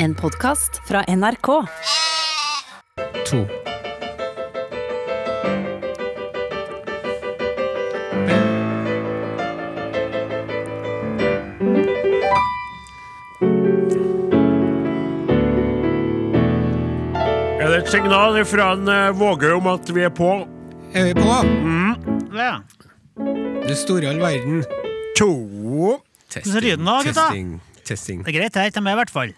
En podkast fra NRK. To. Er det et signal fra en Vågøy om at vi er på? Er vi på? Ja. Du store all verden. To. Hvordan er lyden da, gutta? testing, testing. Det er greit, jeg. Til meg, i hvert fall.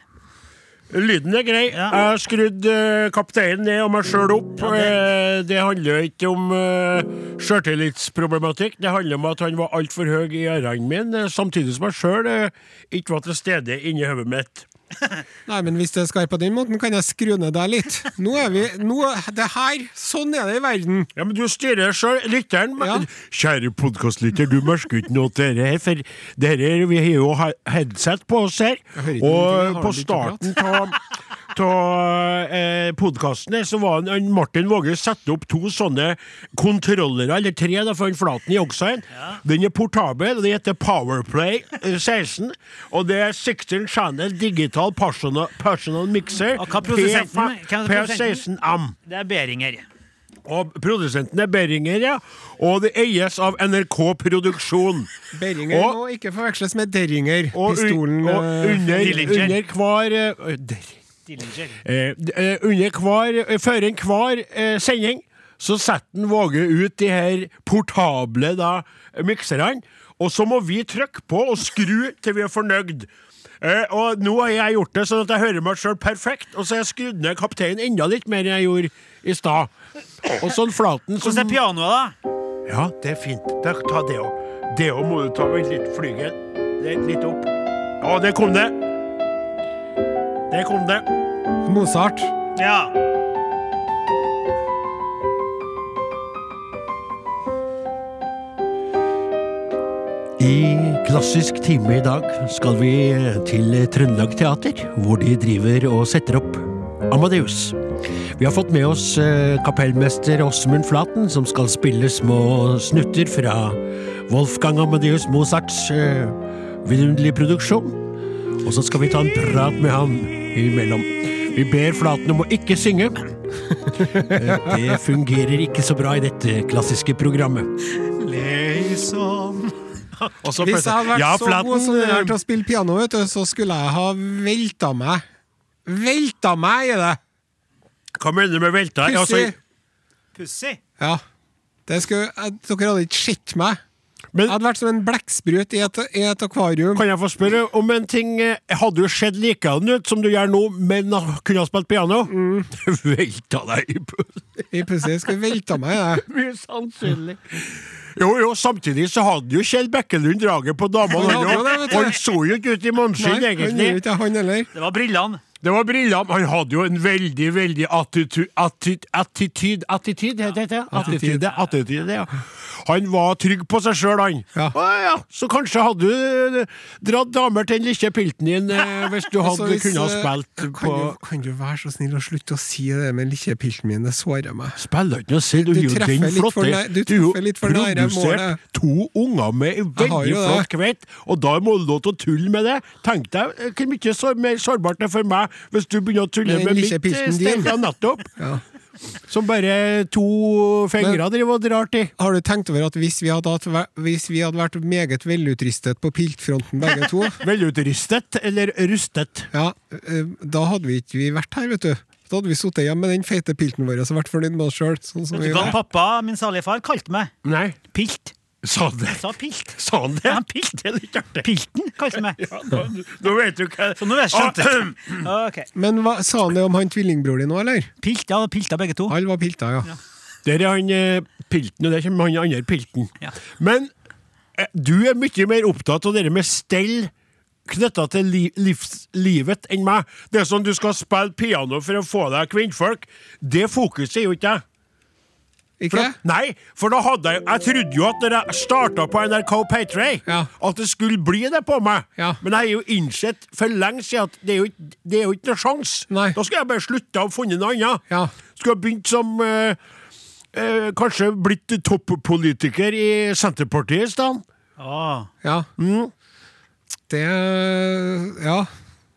Lyden er grei. Ja. Jeg har skrudd eh, kapteinen ned og meg sjøl opp. Ja, det- Eh, det handler ikke om uh, sjøltillitsproblematikk. Det handler om at han var altfor høy i ørene mine, eh, samtidig som jeg sjøl ikke var til stede inni hodet mitt. Nei, men hvis det skal være på den måten, kan jeg skru ned deg litt. Nå er vi nå, Det her, sånn er det i verden. Ja, men du styrer sjøl. Lytteren Ja. Kjære podkastlytter, du merker ikke noe til dette her, for dere vi har jo headset på oss her. Og på starten av av eh, podkastene, så var han, han Martin Våge satte opp to sånne kontrollere, eller tre, da, for han Flaten i Oxide. Den er portabel, og den heter Powerplay eh, 16. Og det er 16 channel digital personal, personal mixer. Og hva er produsenten? Hvem er produsenten? P16M. Det er Beringer. Og produsenten er Beringer, ja. Og det eies av NRK Produksjon. Beringer Og- må ikke forveksles med Derringer. Pistolen og og under, Dillinger. under hver uh, der. Dillinger. Eh, eh, eh, Før enhver eh, sending så setter Våge ut de her portable da, mikserne, og så må vi trykke på og skru til vi er fornøyd. Eh, og nå har jeg gjort det sånn at jeg hører meg sjøl perfekt, og så har jeg skrudd ned kapteinen enda litt mer enn jeg gjorde i stad. Og sånn Flaten som Hvordan er pianoet, da? Ja, det er fint. Da, ta det òg. Det òg må du ta. Vent litt. Flyget. Er litt opp. Ja, det kom det. Det kom det. Mozart. Ja. I klassisk time i dag skal vi til Trøndelag Teater, hvor de driver og setter opp Amadeus. Vi har fått med oss eh, kapellmester Åsmund Flaten, som skal spille små snutter fra Wolfgang Amadeus Mozarts eh, vidunderlige produksjon. Og så skal vi ta en prat med han imellom. Vi ber Flaten om å ikke synge. Eh, Det fungerer ikke så bra i dette klassiske programmet. Liksom Hvis jeg hadde vært Ja, så Flaten, god som det eh, her til å spille piano, vet du, så skulle jeg ha velta meg. Velta meg, er det! Hva mener du med velta? Altså, Pussig. Pussig. Ja. Det skulle, dere hadde ikke sett meg. Men Jeg hadde vært som en blekksprut i i et akvarium. kan jeg få spørre om en ting? eh, Hadde du sett likedan ut som du gjør nå, men kunne ha spilt piano? Mm. Velta deg i pussy. I pussig skulle velta meg, jeg. Mye sannsynlig. Jo, jo, samtidig så hadde jo Kjell Bekkelund draget på damene, Han han òg. Så jo ikke ut i måneskinn, egentlig. ikke han. Det var brillene. Det var brillene. Han hadde jo en veldig, veldig attitu- atti- attityd Attityd, heter det? Attitude, attitude, ja. Han var trygg på seg sjøl, han. Ja. Å, ja. Så kanskje hadde du eh, dratt damer til den lille pilten din eh, hvis du hadde hvis, kunnet ha spilt spilt kan du, kan du være så snill å slutte å si det med likkepilten min? Det sårer meg. Spiller ikke noe selv, du, Du er jo den flotte. du er treffer litt for nære målet. to unger med veldig flott kveit, og da må du lov til å tulle med det. Tenk deg eh, hvor mye så, mer sårbart det er for meg hvis du begynner å tulle Med den med mitt eh, din. nettopp. Ja. Som bare to fingre driver og drar til. Har du tenkt over at hvis vi hadde, hatt, hvis vi hadde vært meget velutristet på piltfronten begge to, Velutristet eller rustet. ja, eh, da hadde vi ikke vært her, vet du. Da hadde vi sittet hjemme med den feite pilten vår og vært fornøyd med oss sjøl. Sånn pappa, min salige far, kalte meg? Nei, Pilt. Sa han det? Jeg sa pilt. Sa han det? Ja, pilt. Det er litt artig. Pilten kalte meg. Ja, nå, nå vet du hva Så nå vet jeg skjønt det. Okay. Men hva, sa han det om han tvillingbror din nå, eller? Pilt, ja, pilta begge to. Alle var pilta, ja. Der er han eh, pilten, og der kommer han andre pilten. Ja. Men eh, du er mye mer opptatt av det med stell knytta til li livs livet enn meg. Det er sånn du skal spille piano for å få deg kvinnfolk. Det fokuset er jo ikke jeg. Ikke? For, nei, for da hadde jeg Jeg trodde jo at når jeg starta på NRK Patray, Ja. at det skulle bli det på meg. Ja. Men jeg har jo innsett for lenge siden at det er jo, det er jo ikke noe sjans. Nei. Da skulle jeg bare slutta og funnet noe annet. Ja. Skulle ha begynt som eh, eh, Kanskje blitt toppolitiker i Senterpartiet i stedet. Ah. Ja. Mm. Det Ja.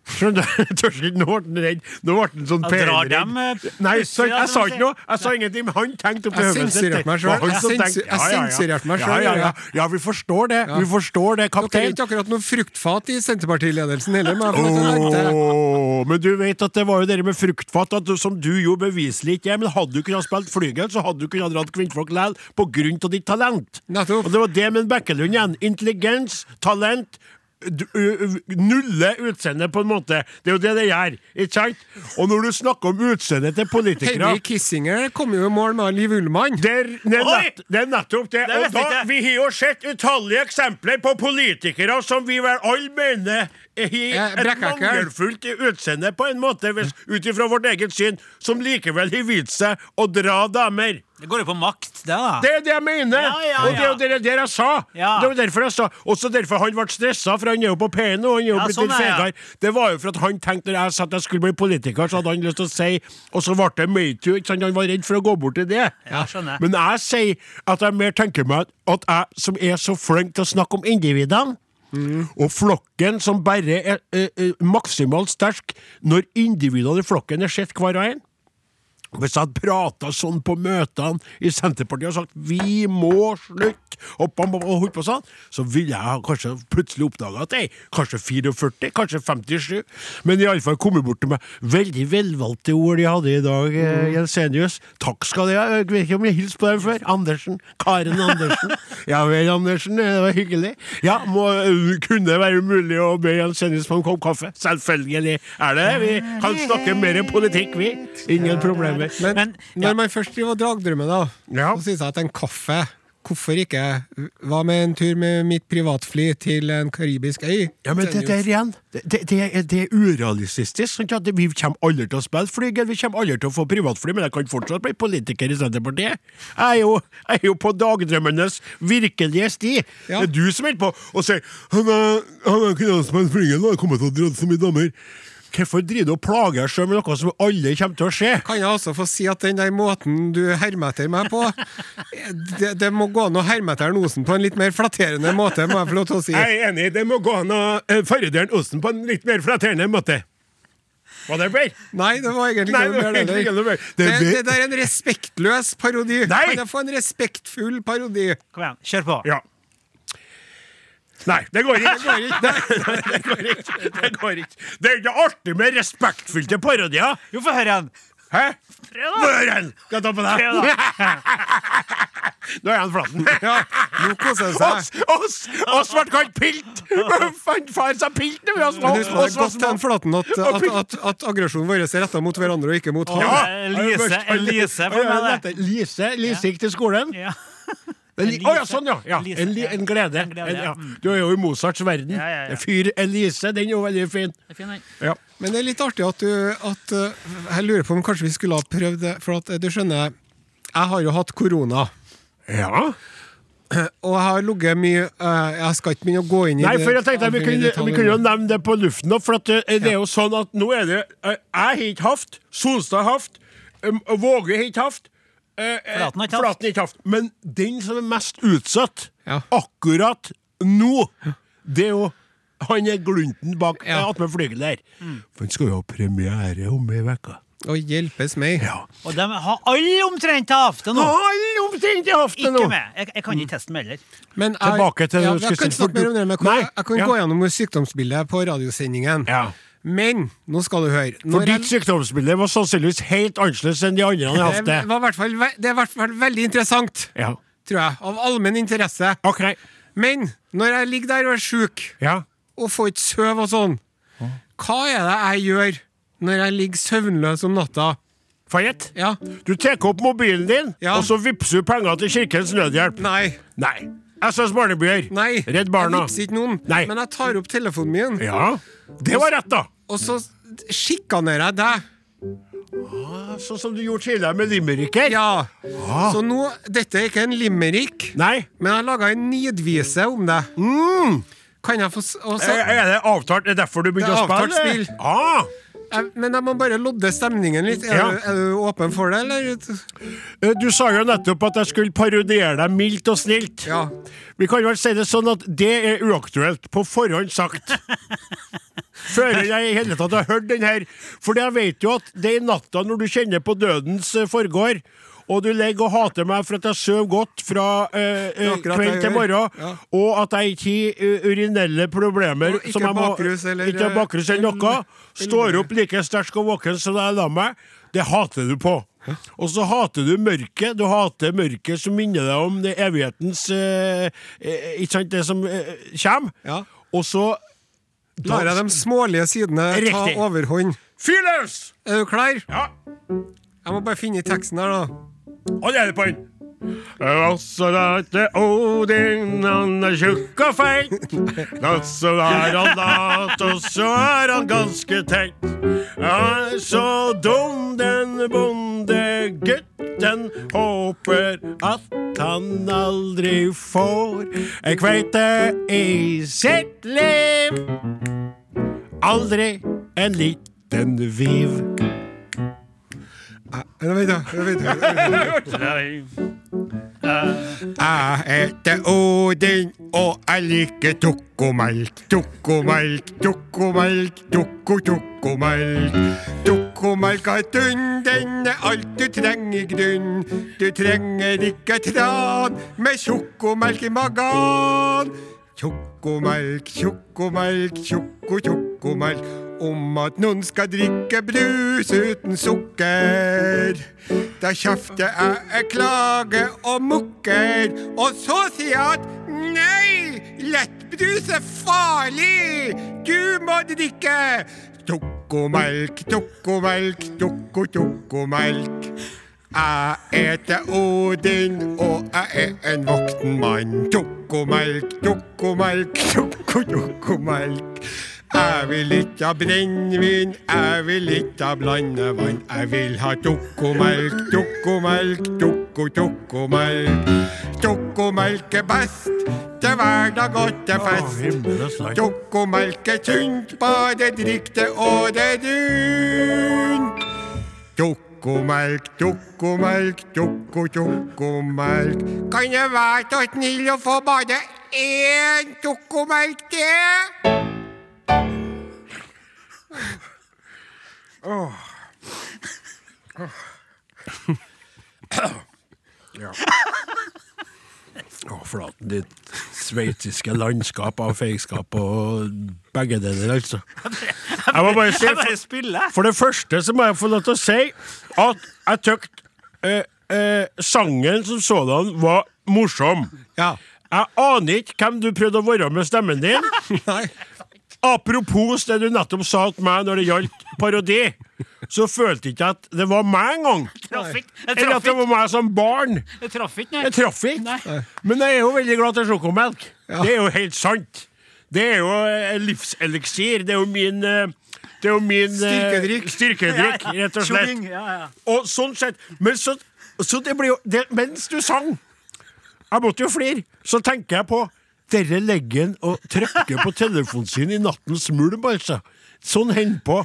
Skjønner du? Torstein, Nå ble han redd. Nå ble han sånn dem, eh, Nei, så, jeg sa ikke noe. Jeg sa ingenting, men han tenkte oppi til hodet sitt. Jeg sensurerte meg sjøl. ja, ja. ja. Ja, vi forstår det. Vi forstår det, Dere er ikke akkurat noe fruktfat i Senterpartiledelsen heller. Men. Åh, men du vet at det var jo det med fruktfat, at som du jo beviselig ikke er. Men hadde du kunnet spilt flygel, så hadde du kunnet dratt kvinnfolk likevel, på grunn av ditt talent. Og det var det med Bekkelund igjen. Intelligens, talent. Nulle utseende, på en måte. Det er jo det det gjør. Ikke sant? Og når du snakker om utseendet til politikere Henry Kissinger kom jo i mål med Liv Ullmann. det er, det, er nett, det er nettopp det. Det Og da, vi har jo sett utallige eksempler på politikere som vi vel alle mener har et mangelfullt utseende, på en måte, ut ifra vårt eget syn, som likevel har vist seg å dra damer. Det går jo på makt, det, da. Det er det jeg mener! Ja, ja, Og det er jo det, det jeg sa. Ja. Det var derfor jeg sa Også derfor han ble stressa, for han er jo på P1 nå. Han er jo Ja, blitt sånn litt er fegere. Det var jo for at han tenkte når jeg sa at jeg skulle bli politiker, så hadde han lyst til å si Og så ble det metoo. ikke sant? Han var redd for å gå bort til det. Ja, skjønner. Men jeg sier at jeg mer tenker meg at jeg som er så flink til å snakke om individene, og flokken som bare er ø, ø, maksimalt sterk når individene i flokken er sett hver og en hvis jeg hadde prata sånn på møtene i Senterpartiet og sagt vi må slutte, og, holdt på sånn, så ville jeg kanskje plutselig oppdaga at er kanskje 44, kanskje 57, men iallfall kommet bort til meg. Veldig velvalgte ord de hadde i dag, eh, Jensenius. Takk skal de ha. Jeg vet ikke om jeg hilste på dem før. Andersen. Karen Andersen. Ja vel, Andersen. Det var hyggelig. Ja, må, kunne det være mulig å be Jensenius på en kopp kaffe? Selvfølgelig er det det. Vi kan snakke mer politikk, vi. Ingen problemer. Men, Men, når ja. man først driver og dragdrømmer, da, Ja. så synes jeg at en kaffe Hvorfor ikke? Hva med en tur med mitt privatfly til en karibisk øy? Ja, men det der igjen, det, det, det, er, det er urealistisk. Sånn At vi kommer aldri til å spille flygel, vi kommer aldri til å få privatfly, men jeg kan fortsatt bli politiker i Senterpartiet. Jeg er jo, jeg er jo på dagdrømmenes virkelige sti. Ja. Det er du som er på og sier Han er, han er kunne ha spilt flygel, og har kommet til å dra så mye damer. Hvorfor driver du og plager deg sjøl med noe som alle kommer til å skje? Kan jeg også få si at den der måten du hermer etter meg på det, det må gå an å herme etter Osen på en litt mer flatterende måte, må jeg få lov til å si. Jeg er enig, det må gå an å uh, Osen på en litt mer flatterende måte. Var det bedre? Nei, det var egentlig Nei, det var noe mer det ikke noe mer. Det, Det- det der er en respektløs parodi. Nei! Kan jeg få en respektfull parodi? Kom igjen, kjør på. Ja. Nei, det går ikke. Det går ikke. Det går ikke. Det går ikke. Det er ikke artig med respektfylte parodier. Jo, få høre en. Hæ? Prøv, den. Skal jeg ta på deg? Nå er han flaten. Ja, nå koser han Oss, seg. oss, oss ble kalt pilt! Fant far seg pilt når vi var små. Men husk det er godt den flaten at, at, at, at aggresjonen vår er retta mot hverandre og ikke mot han. Ja. Lise, Lise, for meg, det. Lise, Lise gikk til skolen. Ja. Å Elise. ja, sånn, ja. ja. Elise, En, en glede. En glede, En, ja. Mm. Du er jo i Mozarts verden. Ja, ja, ja. Fyr Elise, den er jo veldig fin. Det er fin, den. Ja. Men det er litt artig at du at, uh, Jeg lurer på om kanskje vi skulle ha prøvd det, for at uh, du skjønner Jeg har jo hatt korona. ja. Og jeg har ligget mye uh, Jeg skal ikke begynne å gå inn i Nei, for jeg tenkte at vi kunne, vi kunne jo nevne det på luften nå, for at det, det er jo sånn at nå er det eh, Jeg har ikke hatt, Solstad har hatt, Våge har ikke hatt, eh, eh, Flaten har ikke haft. Men den som er mest utsatt Ja. akkurat nå, det er jo han er glunten bak Ja. attmed flygelet der. For han skal jo ha premiere om ei uke. Og hjelpes meg. Ja. Og de har alle omtrent til det nå. Alle omtrent i haften nå! Ikke med. Jeg, jeg kan ikke teste meg heller. Men jeg, Tilbake til ja, Jeg skulle kan snakke mer om det, men jeg jeg kan ja. gå gjennom sykdomsbildet på radiosendingen. Ja. Men nå skal du høre. For ditt sykdomsbilde var sannsynligvis helt annerledes enn de andre har hatt det, det. var i hvert fall, det er i hvert fall veldig interessant, Ja. tror jeg. Av allmenn interesse. OK. Men når jeg ligger der og er sjuk, Ja. og får ikke sove og sånn, hva er det jeg gjør når jeg ligger søvnløs om natta? Får? Ja. Du tar opp mobilen din, Ja. og så vippser du penger til Kirkens Nødhjelp. Nei. Nei. SOS Barnebyer. Nei. Redd Barna. Jeg vippser ikke noen. Nei. Men jeg tar opp telefonen min, Ja, det var rett, da. og så sjikanerer jeg deg. Sånn som du gjorde tidligere med limericker. Ja. Ah. Så nå Dette er ikke en limerick, Nei. men jeg har laga en nidvise om det. Mm. Kan jeg få også, Er det avtalt? Er det derfor du begynte å spille? spill. Ah. Jeg, men jeg må bare lodde stemningen litt. Er, Ja. du, er du åpen for det, eller? Eh, Du sa jo nettopp at jeg skulle parodiere deg mildt og snilt. Ja. Vi kan vel si det sånn at det er uaktuelt, på forhånd sagt. Før jeg i hele tatt har hørt den her. For jeg vet jo at det er i natta når du kjenner på dødens eh, forgård, og du ligger og hater meg for at jeg sover godt fra eh, eh, kveld til morgen. Ja. og at jeg ikke har eh, urinelle problemer Og ikke bakrus eller- bakrus eller noe. Står opp like sterk og våken som jeg la meg. Det hater du på. Og så hater du mørket. Du hater mørket som minner deg om det evighetens eh, eh, Ikke sant, det som eh, kommer. Ja. Og så Lar jeg de smålige sidene ta overhånd. Fyr løs! Er du klar? Ja, Jeg må bare finne teksten her, da. Og det er det på den. Også lærte Odin, han er tjukk og feit. Så er han lat, og så er han ganske teit. Er så dum, den bonde gutten. Håper at han aldri får ei kveite i sitt liv. Aldri en liten viv. Eh, Vent, da. vet da. Jeg heter Odin, og jeg liker dukkomelk. Dukkomelk, dukkomelk, dukko-dukkomelk. Dukkomelk er dunn, den er alt du trenger i grunn. Du trenger ikke tran med sjokomelk i magen. Tjokkomelk, tjokkomelk, tjokko-tjokkomelk. Om at noen skal drikke brus uten sukker. Da kjefter jeg, jeg klager og mukker. Og så sier jeg at nei, lettbrus er farlig. Du må drikke tjokkomelk, tjokkomelk, tjokko-tjokkomelk. Jeg heter Odin, og jeg er en vokten mann. Tjokkomelk, tjokkomelk, tjokko-tjokkomelk. Jeg vil ikke ha brennevin, jeg vil ikke ha blandevann. Jeg vil ha tjokkomelk, tjokkomelk, tjokko-tjokkomelk. Tjokkomelk er best til hverdag og til fest. Tjokkomelk er sunt, bare drikk det året rundt. Tjokkomelk, tjokkomelk, tjokko-tjokkomelk. Kan jeg være så snill å få bare én tjokkomelk til? Å, flaten ditt sveitsiske landskap av feigskap og begge deler, altså. Jeg må bare si for. For det første så må jeg få lov til å si at jeg tykte eh, eh, sangen som sådan var morsom. Ja. Jeg aner ikke hvem du prøvde å være med stemmen din. Nei. Apropos det du nettopp sa til meg når det gjaldt parodi, så følte ikke jeg at det var meg engang. Eller at det var meg som barn. Jeg traff ikke, nei. Jeg traff ikke. Nei. Men jeg er jo veldig glad til sjokomelk. Det er jo helt sant. Det er jo eh, livseliksir. Det er jo min eh, det er jo min eh, Styrkedrikk. styrkedrikk, rett og slett. Ja, ja. Og sånn sett Men så, så det blir jo det, Mens du sang Jeg måtte jo flire. Så tenker jeg på Dere legger han og trykker på telefonen sin i nattens mulm, altså. Sånn hender på.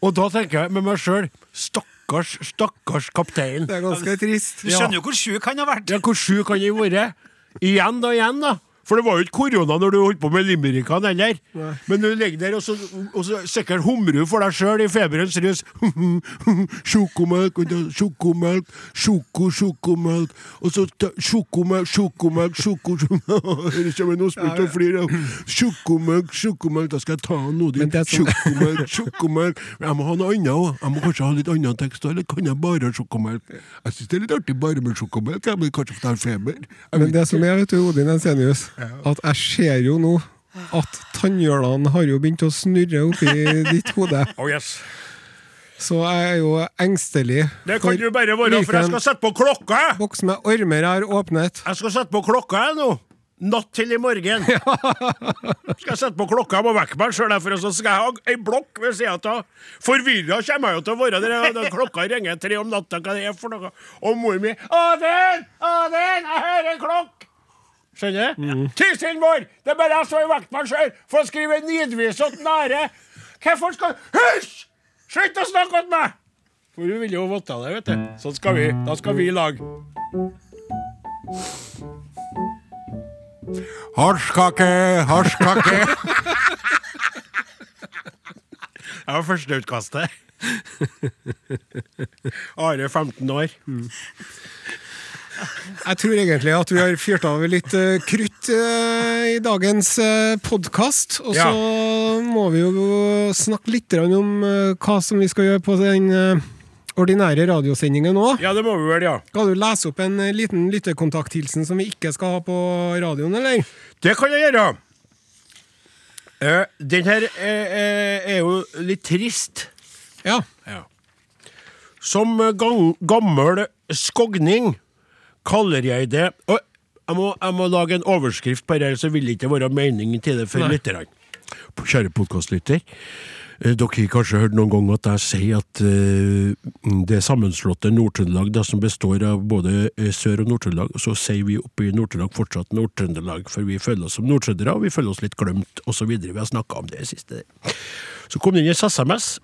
Og da tenker jeg med meg sjøl Stakkars, stakkars kaptein. Det er ganske trist. Du skjønner jo hvor sjuk han har vært. Ja, hvor sjuk han har vært. Igjen og igjen, da. For det var jo ikke korona når du holdt på med limerickene heller. Men du ligger der, og så, og så sikkert humrer du for deg sjøl i feberens rus. Sjokomelk, sjokomelk, sjoko, sjokomelk, og så sjokomelk, sjokomelk, sjoko Høres ut som en spurt og flirer. Sjokomelk, sjokomelk, da skal jeg ta han nå, din. Sjokomelk, sjokomelk. Men Jeg må ha noe annet òg. Jeg må kanskje ha litt annen tekst, eller kan jeg bare ha sjokomelk? Jeg syns det er litt artig bare med sjokomelk, men kanskje fordi jeg har feber. Men det som er, vet du, Odin Ensenius, at jeg ser jo nå at tannhjulene har jo begynt å snurre oppi ditt hode. Oh yes. Så jeg er jo engstelig. Det kan du bare være, for jeg skal sette på klokka! boks med armer jeg har åpnet. Jeg skal sette på klokka jeg nå. Natt til i morgen. skal jeg sette på klokka, jeg må vekke meg sjøl, for så skal jeg ha ei blokk ved sida av. Forvirra kommer jeg jo til å være der når klokka ringer tre om natta. Hva det er for noe? Og mor mi Odin! Odin! Jeg hører klokk! Skjønner du? Tissen vår! Det er bare jeg som er vaktmann sjøl for å skrive nidvis og nære. Hvorfor skal Hysj! Slutt å snakke til meg! For hun ville jo votta det, vet du. Sånn skal vi. Da skal vi i lag. Hasjkake, hasjkake. Det var førsteutkastet. Are 15 år. Jeg tror egentlig at vi har fyrt av litt eh, krutt eh, i dagens uh, podkast. Og så må vi jo snakke litt om eh, hva som vi skal gjøre på den eh, ordinære radiosendingen nå. Ja, det må vi vel, ja. Skal du lese opp en eh, liten lytterkontakthilsen som vi ikke skal ha på radioen, eller? Det kan jeg gjøre. Uh, den her eh, eh, er jo litt trist. Ja. Som gang, gammel skogning kaller jeg det og jeg må, jeg må lage en overskrift på det, så vil det ikke være meningen til det for lytterne. Kjære podkastlytter. eh, Dere har kanskje hørt noen gang at jeg sier at uh, det sammenslåtte Nord-Trøndelag, som består av både eh, Sør- og Nord-Trøndelag, så sier vi oppe i Nord-Trøndelag fortsatt Nord-Trøndelag, for vi føler oss som nordtrøndere, og vi føler oss litt glemt, osv. Vi har snakka om det siste. Så kom det inn en SMS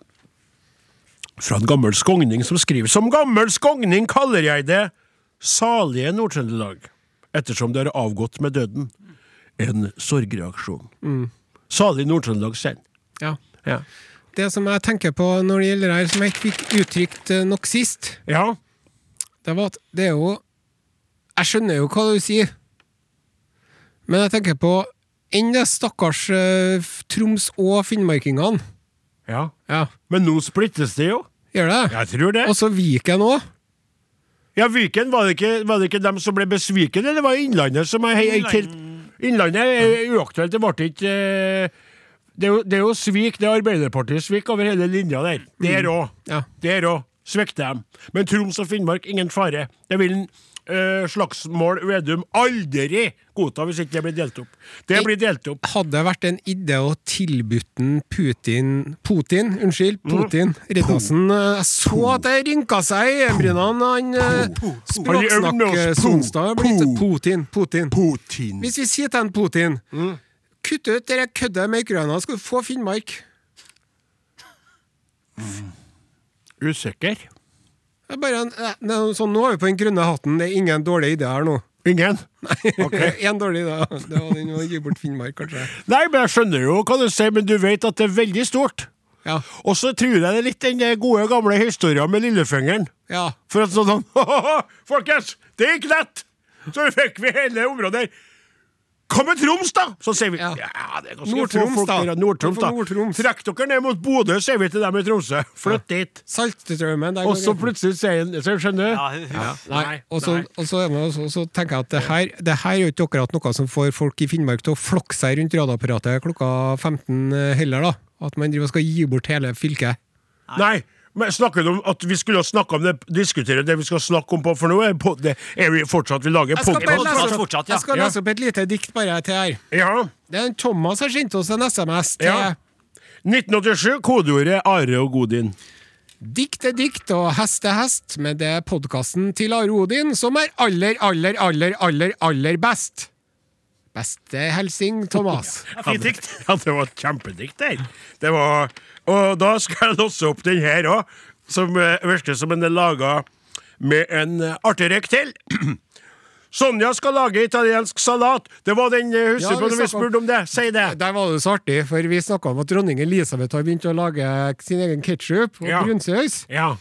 fra en gammel skogning som skriver Som gammel skogning kaller jeg det salige Nord-Trøndelag, ettersom det har avgått med døden. En sorgreaksjon. Salig Nord-Trøndelag selv. ja. Ja. Det som jeg tenker på når det gjelder det her, som jeg ikke fikk uttrykt eh, nok sist, ja. det var at det er jo Jeg skjønner jo hva du sier, men jeg tenker på enn det stakkars uh, Troms og finnmarkingene. Ja. Ja, Men nå splittes det jo. gjør det? Jeg tror det. Og så Viken òg. Ja, Viken, var det, ikke, var det ikke dem som ble besviken, eller var det Innlandet som er helt Innlandet er uaktuelt. Det ble ikke eh, det er, jo, det er jo svik, det er Arbeiderpartiet-svik over hele linja der. Det er Mm. Ja. Det er òg. Svikter dem. Men Troms og Finnmark, ingen fare. Det vil en eh, slagsmål Vedum aldri godta hvis ikke det blir delt opp. Det blir delt opp. Hadde det vært en idé å tilbudt Putin Putin, unnskyld, Mm. Putin Riddarsen eh, så at det rynka seg i øyenbrynene. Han eh, språksnakk-Sonstad er blitt Putin, Putin. Putin. Hvis vi sier til han Putin Mm. Kutt ut det køddet med Ukraina, skal du få Finnmark. Usikker. Er bare er sånn, nå er vi på den grønne hatten, det er ingen dårlig idé her nå. Ingen? Nei, en dårlig idé. Det var den å gi bort Finnmark, kanskje. Nei, men jeg skjønner jo hva du sier, men du vet at det er veldig stort. Ja. Og så tror jeg det er litt den gode, gamle historien med lillefingeren. ja. For at sånn Folkens, det gikk lett! Så fikk vi hele området her. Hva med Troms, da? Så sier vi Ja. ja, det er ganske Nord-Troms, da. ja. Nord-Troms, da. Nord-Troms. Trekk dere ned mot Bodø, sier vi til dem i Tromsø. Flytt dit. Saltstraumen Og så plutselig sier han Skjønner du? Ja, Nei, Nei, og så, nei. og så, er så tenker jeg at det her, det her er jo ikke akkurat noe som får folk i Finnmark til å flokke seg rundt radioapparatet klokka 15 heller, da. At man driver og skal gi bort hele fylket. Nei. Men snakker du om at vi skulle snakke om det, diskutere det vi skal snakke om på, for nå er, på, det, er vi fortsatt vi lager ja. jeg skal lese opp et lite dikt bare til her. Ja. Det er en Thomas har sendt oss en SMS til Ja. 1987, kodeordet Are og Godin. Dikt er dikt og hest er hest, men det er podkasten til Are Odin som er aller, aller, aller, aller, aller best. Beste hilsing, Thomas. Fint dikt. Ja, det var et kjempedikt det. Det var, og da skal jeg låse opp den her òg, som eh, virker som den er laga med en eh, til. Sonja skal lage italiensk salat. Det var den, eh, husker Ja, du vi når vi spurte om det? Si det. Der var det så artig, for vi snakka om at dronning Elisabeth har begynt å lage sin egen ketsjup og Ja. brunsaus. Ja.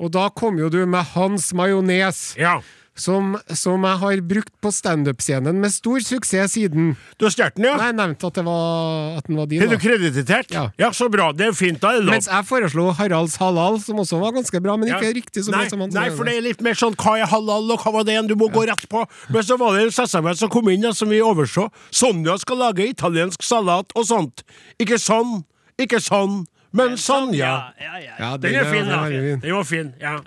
Og da kom jo du med Hans majones, ja. Som, som jeg har brukt på standup-scenen med stor suksess siden. Du har stjålet den, ja? Nei, jeg nevnte at, det var, at den var din. Har du kreditert? Ja. så bra. Det er fint. Da. Mens jeg foreslo Haralds halal, som også var ganske bra, men Ja. ikke riktig så bra nei, som han Nei, for det er litt mer sånn hva er halal, og hva var det igjen? Du må gå rett på. Men så var det en SMS som kom inn, ja, som vi overså. Sonja skal lage italiensk salat og sånt. Ikke sånn, ikke sånn, men sånn, ja. Ja, ja, ja. Ja, det, Den er fin, da. var. Den var fin, ja.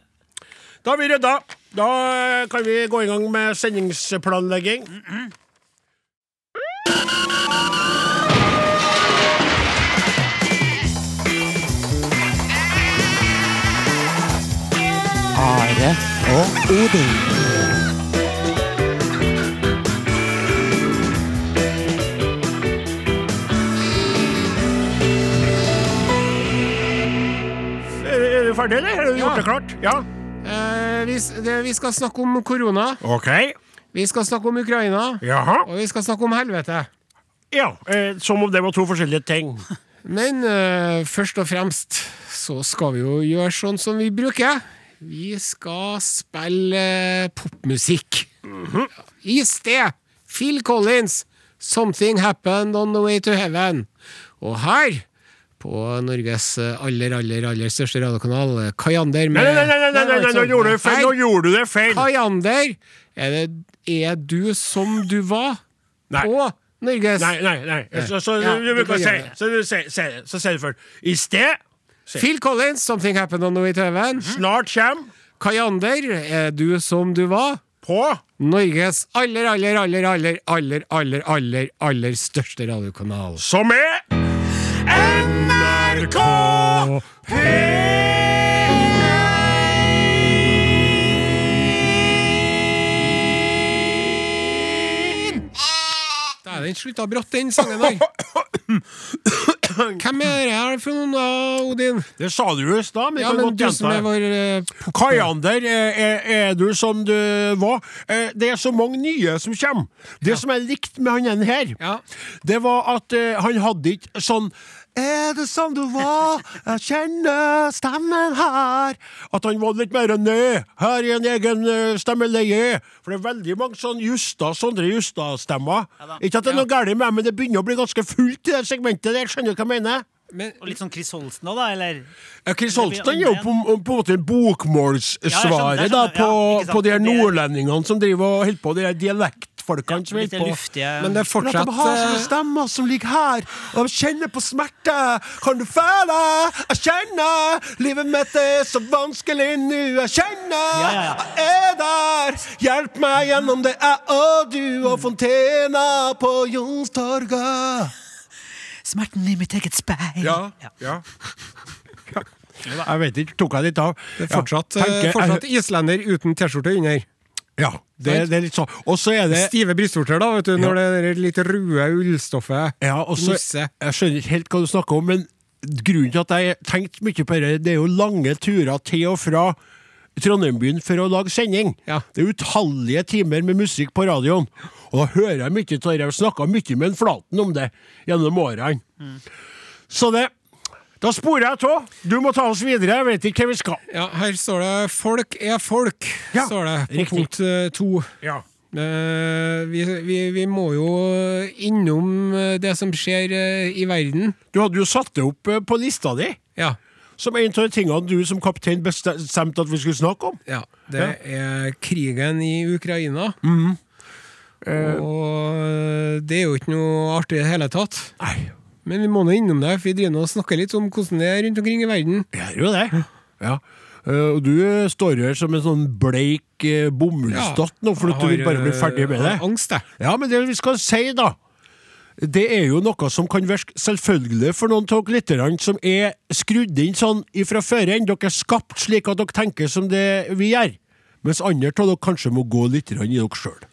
Da er vi rydda. Da eh, kan vi gå i gang med sendingsplanlegging. Are og Odin. er du ferdig, eller? Har du Ja. gjort det klart? Ja. Eh, vi, det, vi skal snakke om korona, Ok. vi skal snakke om Ukraina, Jaha. og vi skal snakke om helvete. Ja, eh, som om det var to forskjellige ting. Men eh, først og fremst så skal vi jo gjøre sånn som vi bruker. Vi skal spille popmusikk. popmusikk. -hmm. I sted Phil Collins, 'Something Happened On The Way To Heaven'. Og her, på Norges aller, aller, aller største radiokanal, Kajander med Nei, nei, nei, nei, nei, nei, nei, nå gjorde du feil! Nå gjorde du det feil! Kajander! er, det, er du som du var Nei. på Norges Nei, nei, nei. Så, så, Ja, du, bruker kan si, så du sier- det. Først. I sted, Phil Collins, 'Something Happened On The Way To Heaven'. snart kjem, Kajander, er du som du var? på Norges aller, aller, aller, aller, aller, aller, aller, aller største radiokanal. Som er NRK Da er den slutta brått, den sangen der. Hvem er det her for noen, da, Odin? Det sa du jo i stad, Ja, men du som er vår uh, Kajander, er, er, er du som du var? Eh, Det er så mange nye som kommer. Det som jeg likte med han her, Ja. det var at uh, han hadde ikke sånn er det som du var? Jeg kjenner stemmen her. At han var litt mer ned her i en egen eh, stemmeleie. For det er veldig mange sånn Justa, Sondre Justad-stemmer. Ja, ikke at det er noe galt med meg, men det begynner å bli ganske fullt i det segmentet der. Skjønner du hva jeg mener? Men, Og litt sånn Chris Holsten òg, da, eller? Ja, Chris Holsten er jo på, på en måte bokmålssvaret Ja, på, Ja, på de her nordlendingene som driver og holder på, de her dialektfolkene som holder på. luftige men det er Men at fortsatt de har sånne eh, stemmer som ligger her, og de kjenner på smerte. Kan du føle? Jeg kjenner livet mitt er så vanskelig nå. Jeg kjenner Ja, jeg er der. Hjelp meg gjennom det jeg og du og Fontena på Youngstorget. Smerten i mitt eget speil. Ja. ja. Jeg vet ikke, tok jeg litt av? det er fortsatt, Ja, eh, tenker- fortsatt islender uten T-skjorte under. Ja, det, det er litt sånn. Og så er det Stive brystvorter, da, vet du, når det er litt røde ullstoffet Ja, og så. Jeg skjønner ikke helt hva du snakker om, men grunnen til at jeg tenkte mye på det, det er jo lange turer til og fra Trondheim-byen for å lage sending. Ja. Det er utallige timer med musikk på radioen. Og da hører jeg mye av det. Jeg har snakka mye med en Flaten om det gjennom årene. Så det Da sporer jeg av. Du må ta oss videre. Jeg vet ikke hva vi skal. Ja, her står det 'Folk er folk', Ja, står det på riktig. punkt eh, to. Ja. Eh, vi, vi, vi må jo innom eh, det som skjer i verden. Du hadde jo satt det opp på lista di Ja. som en av de tingene du som kaptein bestemte at vi skulle snakke om. ja. Det er krigen i Ukraina. Mhm. Eh. Og det er jo ikke noe artig i det hele tatt. Nei, Men vi må nå innom det, for vi driver og snakker litt om hvordan det er rundt omkring i verden. Jeg gjør jo det. Ja. Eh, og du eh, står her som en sånn bleik uh, bomullsdott nå, for at du vil bare bli ferdig med det. Angst, jeg. Ja, men det vi skal si, da Det er jo noe som kan virke selvfølgelig for noen av lytterne som er skrudd inn sånn ifra føreren. Dere er skapt slik at dere tenker som det vi gjør. Mens andre av dere kanskje må gå litt grann i dere sjøl.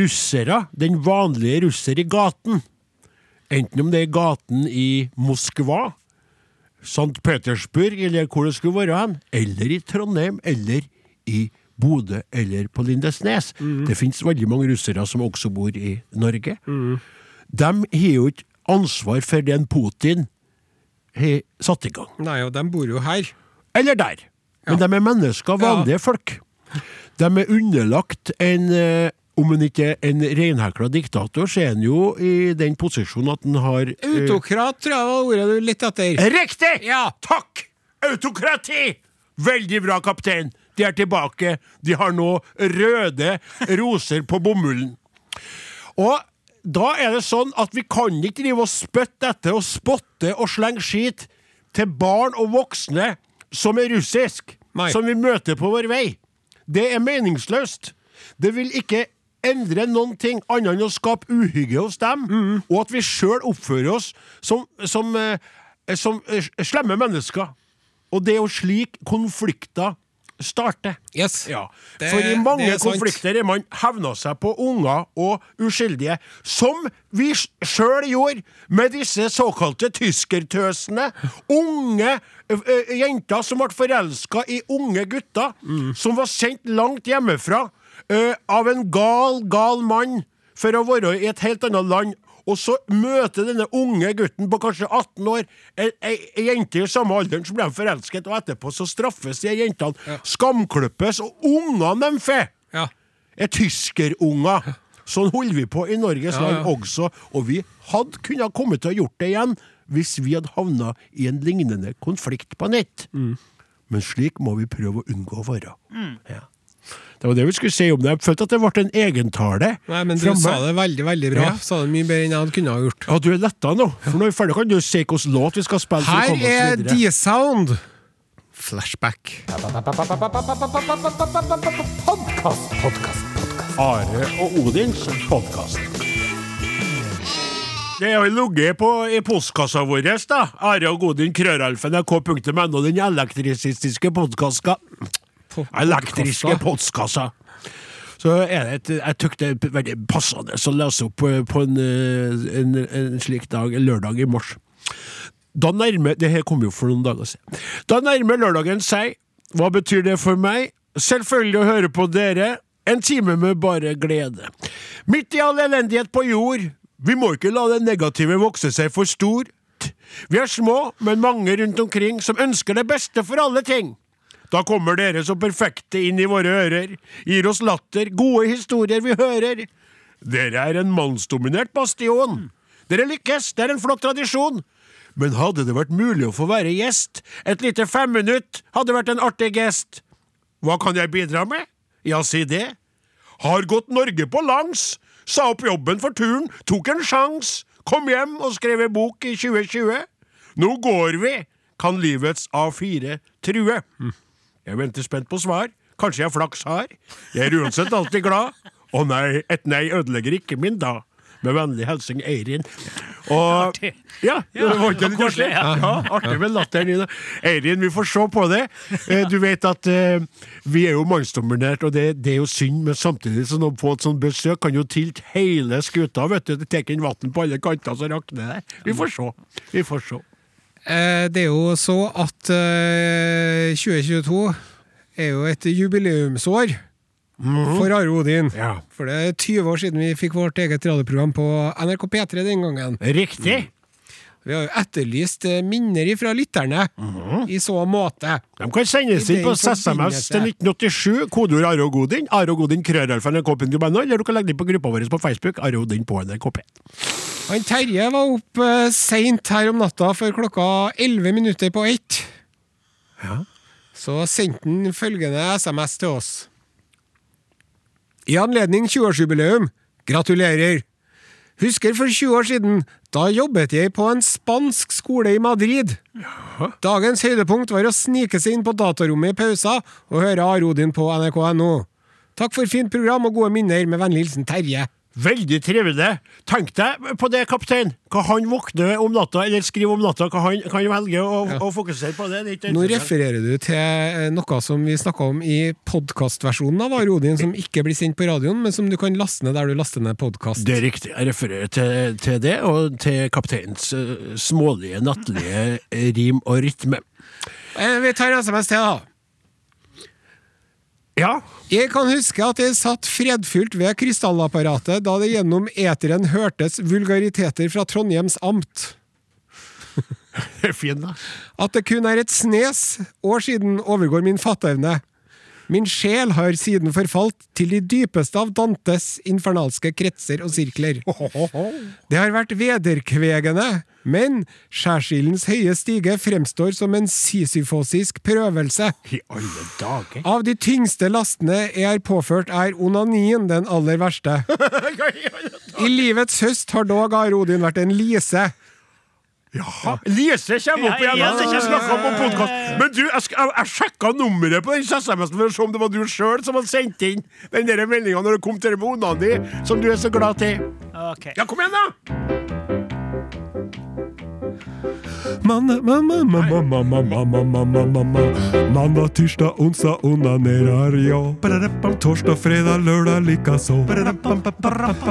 Russere, den vanlige russer i gaten, enten om det er gaten i Moskva, St. Petersburg, eller hvor det skulle være hen, eller i Trondheim, eller i Bodø, eller på Lindesnes. Det finnes veldig mange russere som også bor i Norge. De har jo ikke ansvar for det Putin har satt i gang. Nei, og de bor jo her. Eller der. Men de er mennesker, vanlige folk. De er underlagt en eh, Om han ikke er en reinhekla diktator, så er han jo i den posisjonen at han har eh, Autokrat, tror jeg var ordet du litt etter. Riktig! Ja. Takk! Autokrati! Veldig bra, kaptein. De er tilbake. De har nå røde roser på bomullen. Og da er det sånn at vi kan ikke drive og spytte etter og spotte og slenge skit til barn og voksne som er russisk, Nei. som vi møter på vår vei. Det er meningsløst. Det vil ikke endre noen ting annet enn å skape uhygge hos dem, og at vi sjøl oppfører oss som, som, eh, som eh, slemme mennesker. Og det er jo slik konflikter starter. Yes. Ja, Det- For i mange er konflikter er man hevna seg på unger og uskyldige, som vi sjøl gjorde med disse såkalte tyskertøsene. Unge ø, jenter som ble forelska i unge gutter, Mm. som var sendt langt hjemmefra av en gal, gal mann for å være i et helt annet land. Og så møter denne unge gutten på kanskje 18 år ei, jente i samme alderen, så blir de forelsket, og etterpå så straffes de jentene, skamklippes, og ungene de får, Ja. er tyskerunger. Sånn holder vi på i Norges Ja, land også, og vi hadde kunnet kommet til å gjort det igjen hvis vi hadde havna i en lignende konflikt på nett. Mm. Men slik må vi prøve å unngå å være. Ja. Det var det vi skulle si om det. Jeg følte at det ble en egentale. Nei, men du sa det veldig, veldig bra. Ja. Sa det mye bedre enn jeg kunne ha gjort. Ja, du er letta nå. For når vi er ferdig, kan du si hvilken låt vi skal spille. for å Her er. D-Sound. Flashback. Are og Odins podkast. Det har ligget på i postkassa vår, da. Are og Odin, krøralfen, nrk.no, den elektrisistiske postkassa. Elektriske postkassa. postkassa. Så er det et, jeg syns det er veldig passende å lese opp eh, på en, eh, en, en slik dag, en lørdag i mars. Da nærmer Det her kom jo for noen dager siden. Da nærmer lørdagen seg. Hva betyr det for meg? Selvfølgelig å høre på dere. En time med bare glede. Midt i all elendighet på jord. Vi må ikke la det negative vokse seg for stort. Vi er små, men mange rundt omkring som ønsker det beste for alle ting. Da kommer dere så perfekte inn i våre ører, gir oss latter, gode historier vi hører. Dere er en mannsdominert bastion. Dere lykkes, det er en flott tradisjon. Men hadde det vært mulig å få være gjest? Et lite femminutt hadde vært en artig gest. Hva kan jeg bidra med? Ja, si det. Har gått Norge på langs. Sa opp jobben for turen, tok en sjans. Kom hjem og skrev en bok i 2020. Nå går vi, kan livets A4 true. Jeg venter spent på svar. Kanskje jeg flaks har. Jeg er uansett alltid glad. Å nei, et nei ødelegger ikke min da. Med vennlig hilsen Eirin. Og Ja, det var ikke litt koselig? Ja, artig med latteren din. Eirin, vi får se på det. Eh, Du vet at eh, vi er jo mannsdominert, og det, det er jo synd, men samtidig som å få et sånt besøk, kan jo tilte hele skuta, vet du. Det tar inn vann på alle kanter, så rakner det. Vi får se. Vi får se. Eh, Det er jo så at eh, 2022 er jo et jubileumsår for Are Odin. Ja. For det er 20 år siden vi fikk vårt eget radioprogram på NRK P3 den gangen. Riktig. Vi har jo etterlyst eh, minner fra lytterne i så måte. De kan sendes inn på SMS til 1987, kodeord Are og Godin, Are og Godin krøralfa nrk.no, eller du kan legge det inn på gruppa vår på Facebook, Are og Godin på NRKP. Han Terje var oppe uh, seint her om natta for klokka 11 minutter på ett. Ja. Så sendte han følgende SMS til oss. I anledning 20-årsjubileum, gratulerer! Husker for 20 år siden, da jobbet jeg på en spansk skole i Madrid. Dagens høydepunkt var å snike seg inn på datarommet i pausa og høre Arodin på nrk.no. Takk for fint program og gode minner, med vennlig hilsen Terje. Veldig trivelig. Tenk deg på det, kaptein. Hva han våkner om natta, eller skriver om natta, hva han kan velge å, å fokusere på. det. det Nå refererer du til eh, noe som vi snakka om i podkastversjonen av Arodin, som ikke blir sendt på radioen, men som du kan laste ned der du laster ned podkast. Det er riktig. Jeg refererer til, til det, og til kapteinens eh, smålige, nattlige eh, rim og rytme. Vi tar SMS til, da. Ja, Jeg kan huske at jeg satt fredfylt ved krystallapparatet da det gjennom eteren hørtes vulgariteter fra Trondheims amt. fin, da. At det kun er et snes år siden overgår min fatteevne. Min sjel har siden forfalt til de dypeste av Dantes infernalske kretser og sirkler. Det har vært vederkvegende, men skjærsildens høye stige fremstår som en sisyfosisk prøvelse. I alle dager. Av de tyngste lastene jeg er påført, er onanien den aller verste. I livets høst har dog Are Odin vært en lise. Jaha. Lise kommer opp igjen! ja, ja, om ja, ja, podcast. ja. Men du, jeg, jeg, sjekka nummeret på den SMS-en for å se om det var du sjøl som hadde sendt inn den meldinga når det kom til det med ungene dine, som du er så glad til. Okay. Ja, kom igjen, da! Mandag, tirsdag, onsdag onanerer jeg. Torsdag, fredag, lørdag likaså.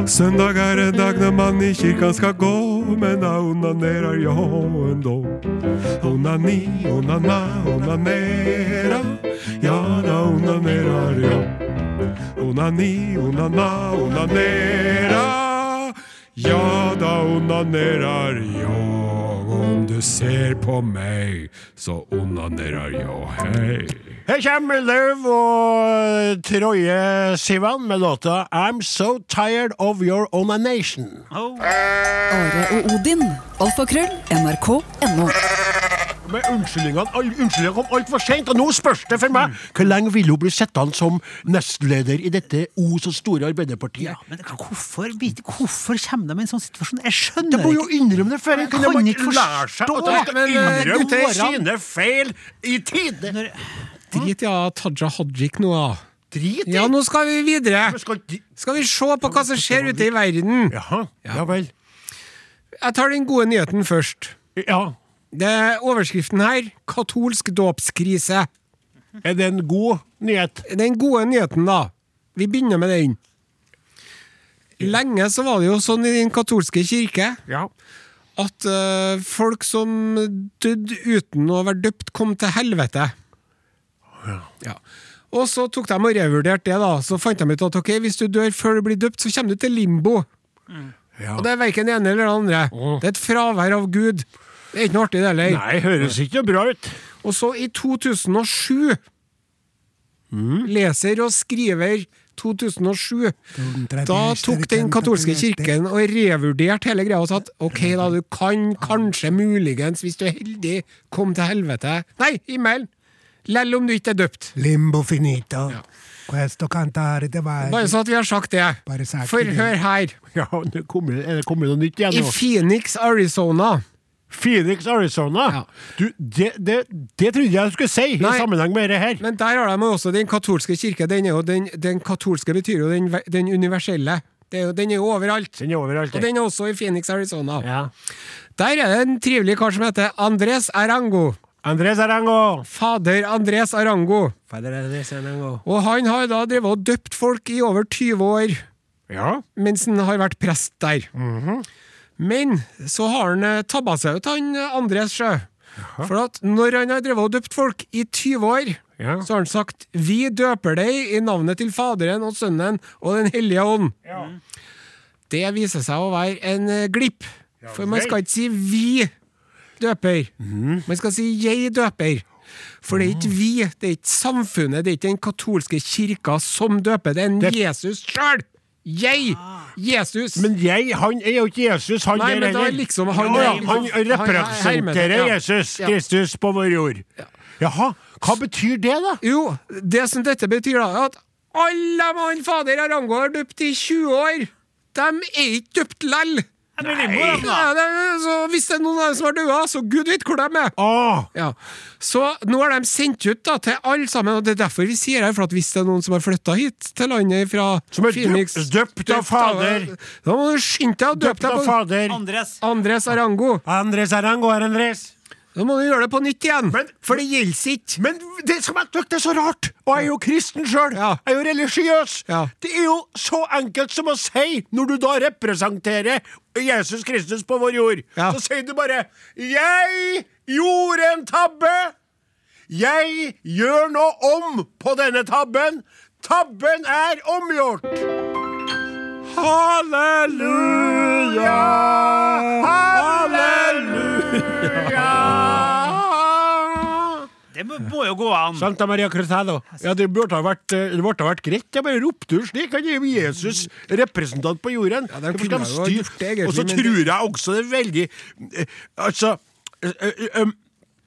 Søndag er en dag når man i kirka skal gå, men da onanerer jeg endå. Onani, onana, onanera. Ja, da onanerer jeg. Onani, onana, onanera. Ja, da onanerer jeg. Om du ser på meg, så onanerer jeg. Hei. Her kommer Løv og Troje Sivan med låta I'm So Tired of Your Onanation. Are og Odin. Alfakrøll. NRK.no. Med unnskyldningene all, Unnskyldningene kom altfor seint, og nå spørs det for meg hvor lenge vil hun bli sittende som nestleder i dette o så store Arbeiderpartiet? Ja, men hvorfor, hvorfor kommer de i en sånn situasjon? Jeg skjønner De skjønner må jo innrømme det før. Jeg Kan de ikke lære seg at de skal eh, innrømme til sine feil i tide? Når, Drit ja, Taja Hajik nå, da. Drit i Ja, nå skal vi videre. Skal de- Skal vi se på hva som skjer ute i verden. Jaha, ja vel. Jeg tar den gode nyheten først. Ja. Det er overskriften her. Katolsk dåpskrise. Er det en god nyhet? Den gode nyheten, da. Vi begynner med den. Lenge så var det jo sånn i den katolske kirke Ja. at uh, folk som døde uten å være døpt, kom til helvete. Ja. Og så tok de og revurderte det, da. Så fant de ut at ok, hvis du dør før du blir døpt, så kommer du til limbo. Ja. Og det er verken det ene eller det andre. Det er et fravær av Gud. Det er ikke noe artig, det heller. Nei, høres ikke bra ut. Og så i 2007 Leser og skriver 2007. Da tok den katolske kirken og revurderte hele greia og sa at ok, da, du kan kanskje muligens, hvis du er heldig, komme til helvete. Nei, himmelen! Lell om du ikke er døpt. Limbo finito. Questo cantare te vai. Bare så at vi har sagt det. For hør her. Ja, det kommer, er det kommet noe nytt igjen I? Phoenix, Arizona Phoenix, Arizona. Ja. Du, det, det, det trodde jeg du skulle si Nei. i sammenheng med dette her. Men der har de også den katolske kirke. Den, er jo, den, den katolske betyr jo den, den universelle. Det er jo, den er jo overalt. Den er overalt. Og den er også i Phoenix, Arizona. Ja. Der er det en trivelig kar som heter Andres Arango. Andres Arango. Fader Andres Arango. Fader Andres Arango. Og han har da drevet og døpt folk i over 20 år, Ja. mens han har vært prest der. Men så har han eh, tabba seg ut, han eh, Andres sjø. For at når han har drevet og døpt folk i 20 år, Ja. så har han sagt 'Vi døper deg i navnet til Faderen og Sønnen og Den hellige ånd'. Det viser seg å være en eh, glipp. For man skal ikke si 'vi døper'. Man skal si 'jeg døper'. For det er ikke vi, det er ikke samfunnet, det er ikke den katolske kirka som døper, det er en Det- Jesus sjøl! Jeg! Jesus! Men jeg, han er jo ikke Jesus, han Nei, der men da heller. liksom han- ja, ja, han representerer ja. Jesus Ja. Kristus på vår jord. Jaha, hva betyr det, da? Jo, det som dette betyr, da, er at alle mann fader har har døpt i 20 år, de er ikke døpt lell! Jeg blir limbo, da. Ja, det, så hvis det er noen av dem som har dødd, så gud vet hvor de er! Ah, Ja. Så nå har de sendt ut da, til alle sammen, og det er derfor vi sier her, for at hvis det er noen som har flytta hit til landet fra Som er Phoenix døpt- døpt av fader. Da må du skynde deg å døpe døpt deg på. Andres. Andres Arango. Andres Arango er Andres. Da må du gjøre det på nytt igjen, Men- for det gjelder ikke. Men det som jeg det er så rart, og jeg er jo kristen sjøl, Ja. jeg er jo religiøs, Ja. det er jo så enkelt som å si, når du da representerer Jesus Kristus på vår jord, Ja. så sier du bare 'Jeg gjorde en tabbe'. Jeg gjør nå om på denne tabben. Tabben er omgjort. Halleluja! Halleluja! Det må, må jo gå an. Santa Maria Cruzado. Ja, det burde ha vært, eh, det burde ha vært greit. Jeg bare ropte ut slik. Han er jo Jesus representant på jorden. Ja, de kunne jo gjort det, egentlig, Og så tror jeg også det er veldig eh, Altså eh, um,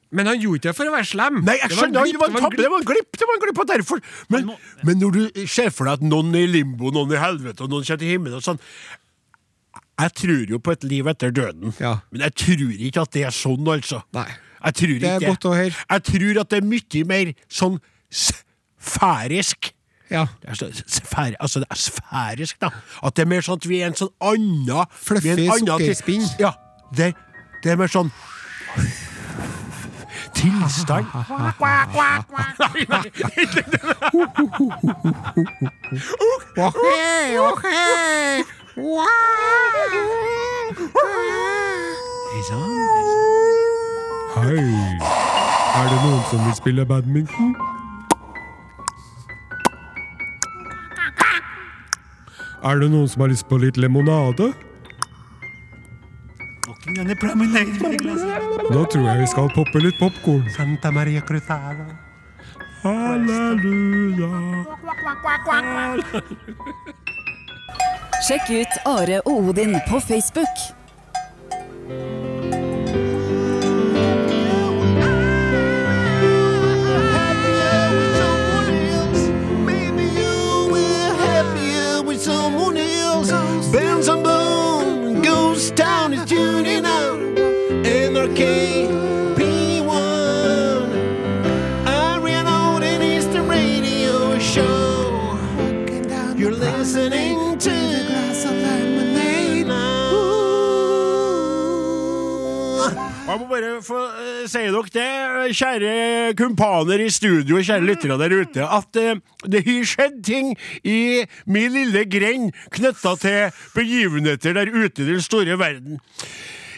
Men han gjorde ikke det for å være slem. Nei, jeg skjønner, det glipp, var en tabbe, det var en glipp, det var en glipp, og derfor Men, men når du ser for deg at noen er i limbo, noen er i helvete, og noen kommer til himmelen og sånn Jeg tror jo på et liv etter døden, Ja. men jeg tror ikke at det er sånn, altså. Nei. Jeg tror Det er godt å høre. Jeg tror at det er mye mer sånn sfærisk. Ja. Sfære, altså det er sfærisk, da. At det er mer sånn at vi er en sånn anna Fluffy er sukkerspinn. Ja. Det, det er mer sånn tilstand. Nei, nei, ikke. Hei sann. Hei. Er det noen som vil spille badminton? Er det noen som har lyst på litt limonade? Da tror jeg vi skal poppe litt popkorn. Santa Maria Cruzada. Halleluja. Sjekk ut Are og Odin på Facebook. Ghost Town is tuning out. NRK Jeg må bare få uh, si dere det, kjære kumpaner i studio, kjære lyttere der ute, at uh, det har skjedd ting i min lille grend knytta til begivenheter der ute i den store verden.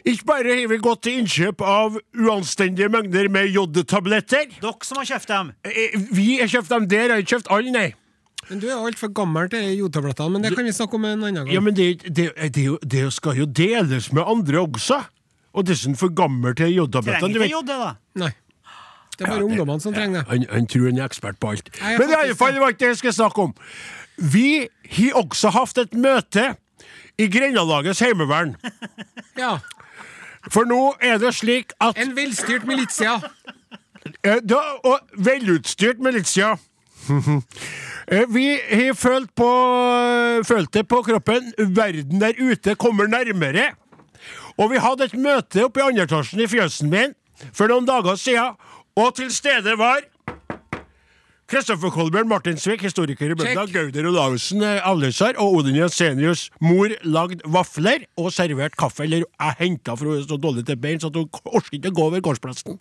Ikke bare har vi gått til innkjøp av uanstendige mengder med jodtabletter. Dere som har kjøpt dem. Eh, Vi har kjøpt dem der, jeg har ikke kjøpt alle, nei. Men Du er altfor gammel til jodtablettene, men det kan vi snakke om en annen gang. Ja, men det, det, det, det skal jo deles med andre også. Og dessuten for gammel til jodtablettene. Trenger ikke vet. jodde, da. Nei. Det er bare ungdommene som trenger det. Han, han tror han er ekspert på alt. Nei, Men i alle fall, det var ikke det jeg skal snakke om. Vi har også hatt et møte i Grendalagets heimevern. Ja. For nå er det slik at En velstyrt militia. eh, da, Og velutstyrt militia. Eh, Vi har følt, på, følt det på kroppen. Verden der ute kommer nærmere. Og vi hadde et møte oppe i andre etasjen i fjøsen min for noen dager siden, og til stede var Kristoffer Kolbjørn Martinsvik, historiker i Bømda, Gauder Olavsen eh, Alnesar og Odin Jensenius' mor lagd vafler og servert kaffe. Eller jeg henta for hun er så dårlig til bein, så hun orket ikke å gå over gårdsplassen.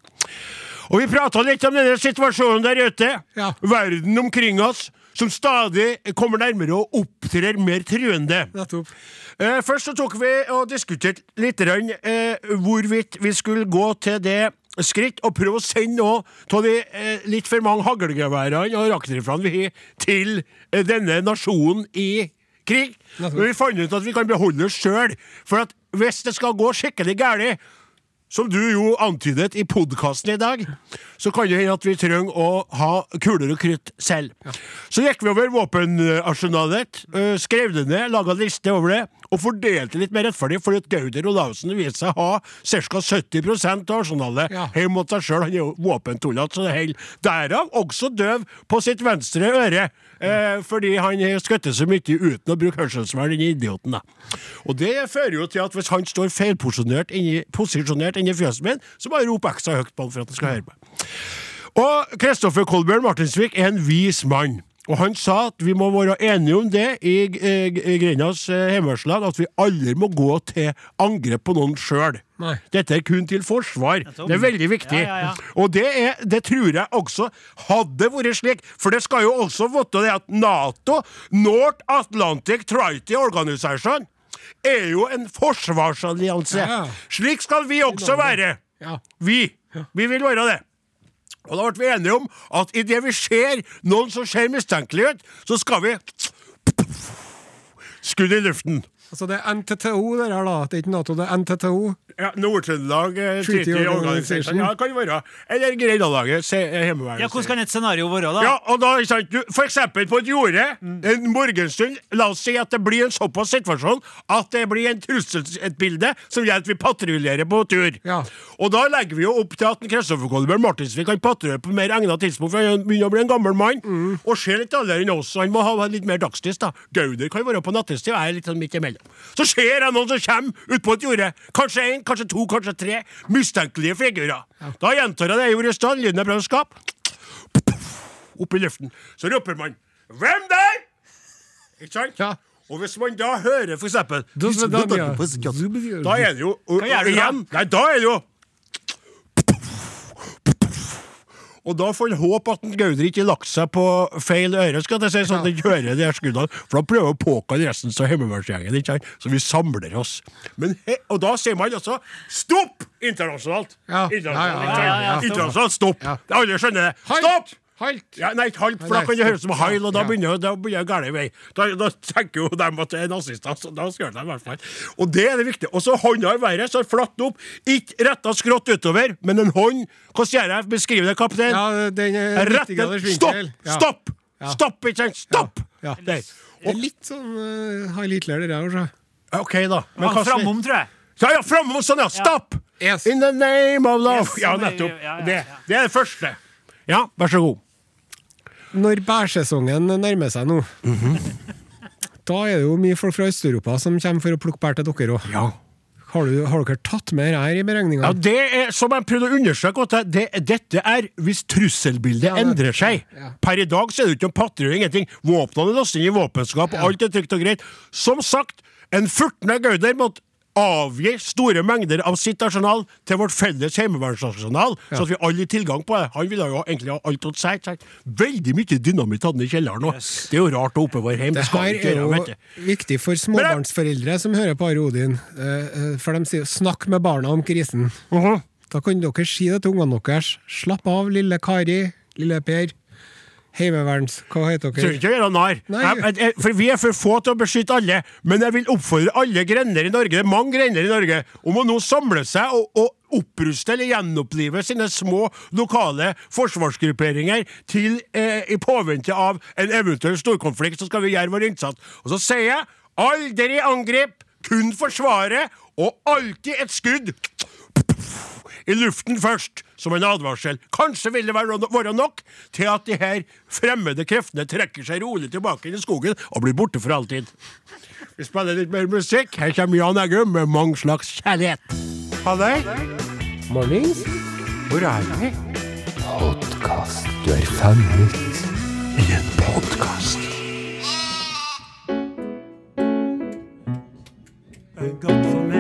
Og vi prata litt om denne situasjonen der ute. Ja. Verden omkring oss som stadig kommer nærmere og opptrer mer truende. Eh, først så tok vi og diskuterte litt rann, eh, hvorvidt vi skulle gå til det skritt og prøve å sende noe av de eh, litt for mange haglgeværene og raktriflene vi har, til eh, denne nasjonen i krig. Men vi fant ut at vi kan beholde oss sjøl. For at hvis det skal gå skikkelig galt, som du jo antydet i podkasten i dag, så kan det hende at vi trenger å ha kuler og krutt selv. Så gikk vi over våpenarsenalet, øh, skrev det ned, laga liste over det, og fordelte litt mer rettferdig, fordi Gauder Olavsen viste seg å ha ca. 70 av arsenalet Ja. hjemme mot seg sjøl. Han er jo våpentullete, så det holder. Derav også døv på sitt venstre øre, eh, fordi han skøtter så mye uten å bruke hørselsvern, den idioten. da. Og det fører jo til at hvis han står feilposisjonert posisjonert inni fjøset min, så bare rop ekstra høyt på han for at han skal høre meg. Og Kristoffer Kolbjørn Martinsvik er en vis mann. Og han sa at vi må være enige om det i, i Grendas eh, at vi aldri må gå til angrep på noen sjøl. Dette er kun til forsvar. Det er veldig viktig. Ja, ja, ja. Og det, er, det tror jeg også hadde vært slik, for det skal jo også vite det at Nato, North Atlantic Treaty Organization, er jo en forsvarsallianse. Slik skal vi også være. Ja. Vi. Vi vil være det. Og da ble vi enige om at idet vi ser noen som ser mistenkelig ut, så skal vi Skudd i luften. Altså det er NTTO det her da. Det er ikke Nato, det er NTTO. Ja, Nord-Trøndelag eh, Treaty Organization. Ja, det kan være. Eller Greinalaget se- eh, Heimevernet. Ja, Hvordan kan et scenario være, da? Ja, og da, ikke sant, du, For eksempel på et jorde, en morgenstund, la oss si at det blir en såpass situasjon at det blir en trusselbilde som gjør at vi patruljerer på tur. Ja. Og da legger vi jo opp til at Kristoffer Kolbjørn Martinsvik kan patruljere på mer egnet tidspunkt, for han begynner å bli en gammel mann og ser litt annerledes enn oss, så han må ha litt mer dagstid. da. Gauder kan være på nattestid, og jeg er litt sånn midt imellom. Så ser jeg noen som kommer ut på et jorde, kanskje én, kanskje to, kanskje tre, mistenkelige figurer. Da gjentar jeg det jeg gjorde i stad, lyden jeg prøvde å skape opp i luften. Så roper man 'Hvem der?' Ikke sant? Ja. Og hvis man da hører for eksempel Da- da- da- ja. Da er det jo og, og igjen, Nei, da er det jo Og da får han håpe at Gaudri ikke lagt seg på feil øre, skal jeg si, sånn at han hører de her skuddene. For da prøver å påkalle resten av heimevernsgjengen, ikke sant? så vi samler oss. Men he, og da sier man altså stopp! Internasjonalt. Internasjonalt, Ja. Internasjonalt stopp! Alle skjønner det. Stopp! Halt! Ja, nei, ikke halt, for da kan det høres ut som heil, og da begynner det å gæren vei. Da, da tenker jo dem at det er nazister, så da skal de i hvert fall. Og det er det viktige. Og så hånda i været, så flatt opp. Ikke retta skrått utover, men en hånd. Hvordan gjør jeg? Beskriv det, kaptein. Ja, den er 90 Rette Stopp! Ja. Stopp! Ja. Stopp, ikke sant? Stopp! Ja. Der. Det er litt sånn uh, Heil Hitler, det der. Altså. OK, da. Men Ja, hva- Framom, tror jeg. Ja, ja, framom sånn, ja. Stopp! Yes. In the name of love. Yes, ja, nettopp. ja, ja, Det, det er det første. Ja, vær så god. Når bærsesongen nærmer seg nå, da er det jo mye folk fra Øst-Europa som kommer for å plukke bær til dere òg. Ja. Har, du- har dere tatt med her i beregninga? Ja, det er, som jeg prøvde å understreke, det, dette er hvis trusselbildet det- endrer seg. ja. Per i dag så er det ikke noen patrulje, ingenting. Våpnene er lastet inn i våpenskap, alt er trygt og greit. Som sagt, en furtende Gauder måtte avgi store mengder av sitt arsenal til vårt felles heimevernsarsenal, så at vi alle har tilgang på det. Han ville jo egentlig ha alt hos seg. Veldig mye dynamitt hadde han i kjelleren òg. Det er jo rart å oppbevare hjem. Det her er jo viktig for småbarnsforeldre som hører på Are Odin. eh, eh, For de sier 'snakk med barna om krisen'. Mhm. Da kan dere si det til ungene deres. Slapp av, lille Kari, lille Per. Heimeverns... Hva heter dere? dere? ikke å gjøre narr. Jeg- jeg- jeg- For vi er for få til å beskytte alle. Men jeg vil oppfordre alle grender i Norge, det er mange grender i Norge, om å nå samle seg og, og oppruste eller gjenopplive sine små lokale forsvarsgrupperinger til eh, i påvente av en eventuell storkonflikt, så skal vi gjøre vår innsats. Og så sier jeg aldri angrip, kun forsvare, og alltid et skudd i luften først, som en advarsel. Kanskje vil det være, nok til at de her fremmede kreftene trekker seg rolig tilbake inn i skogen og blir borte for alltid. Vi spiller litt mer musikk. Her kommer Jan Eggum med mange slags kjærlighet. Ha det. Mornings? Hvor er vi? Podkast. Du er fanget i en podkast. gang for meg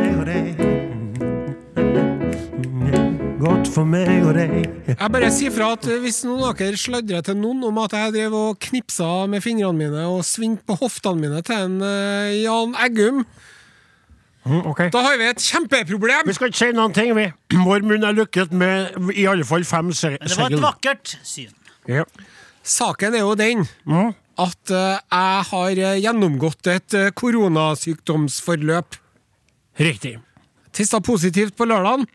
Godt for meg og deg. Jeg bare sier fra at eh, hvis noen av dere sladrer til noen om at jeg drev og knipsa med fingrene mine og svingte på hoftene mine til en uh, Jan Eggum, da har vi et kjempeproblem! Vi skal ikke si noen ting, vi. Vår munn er lukket med i alle fall fem se det var et vakkert syn. Ja. Saken er jo den at uh, jeg har gjennomgått et uh, koronasykdomsforløp. Riktig. Tista positivt på lørdagen.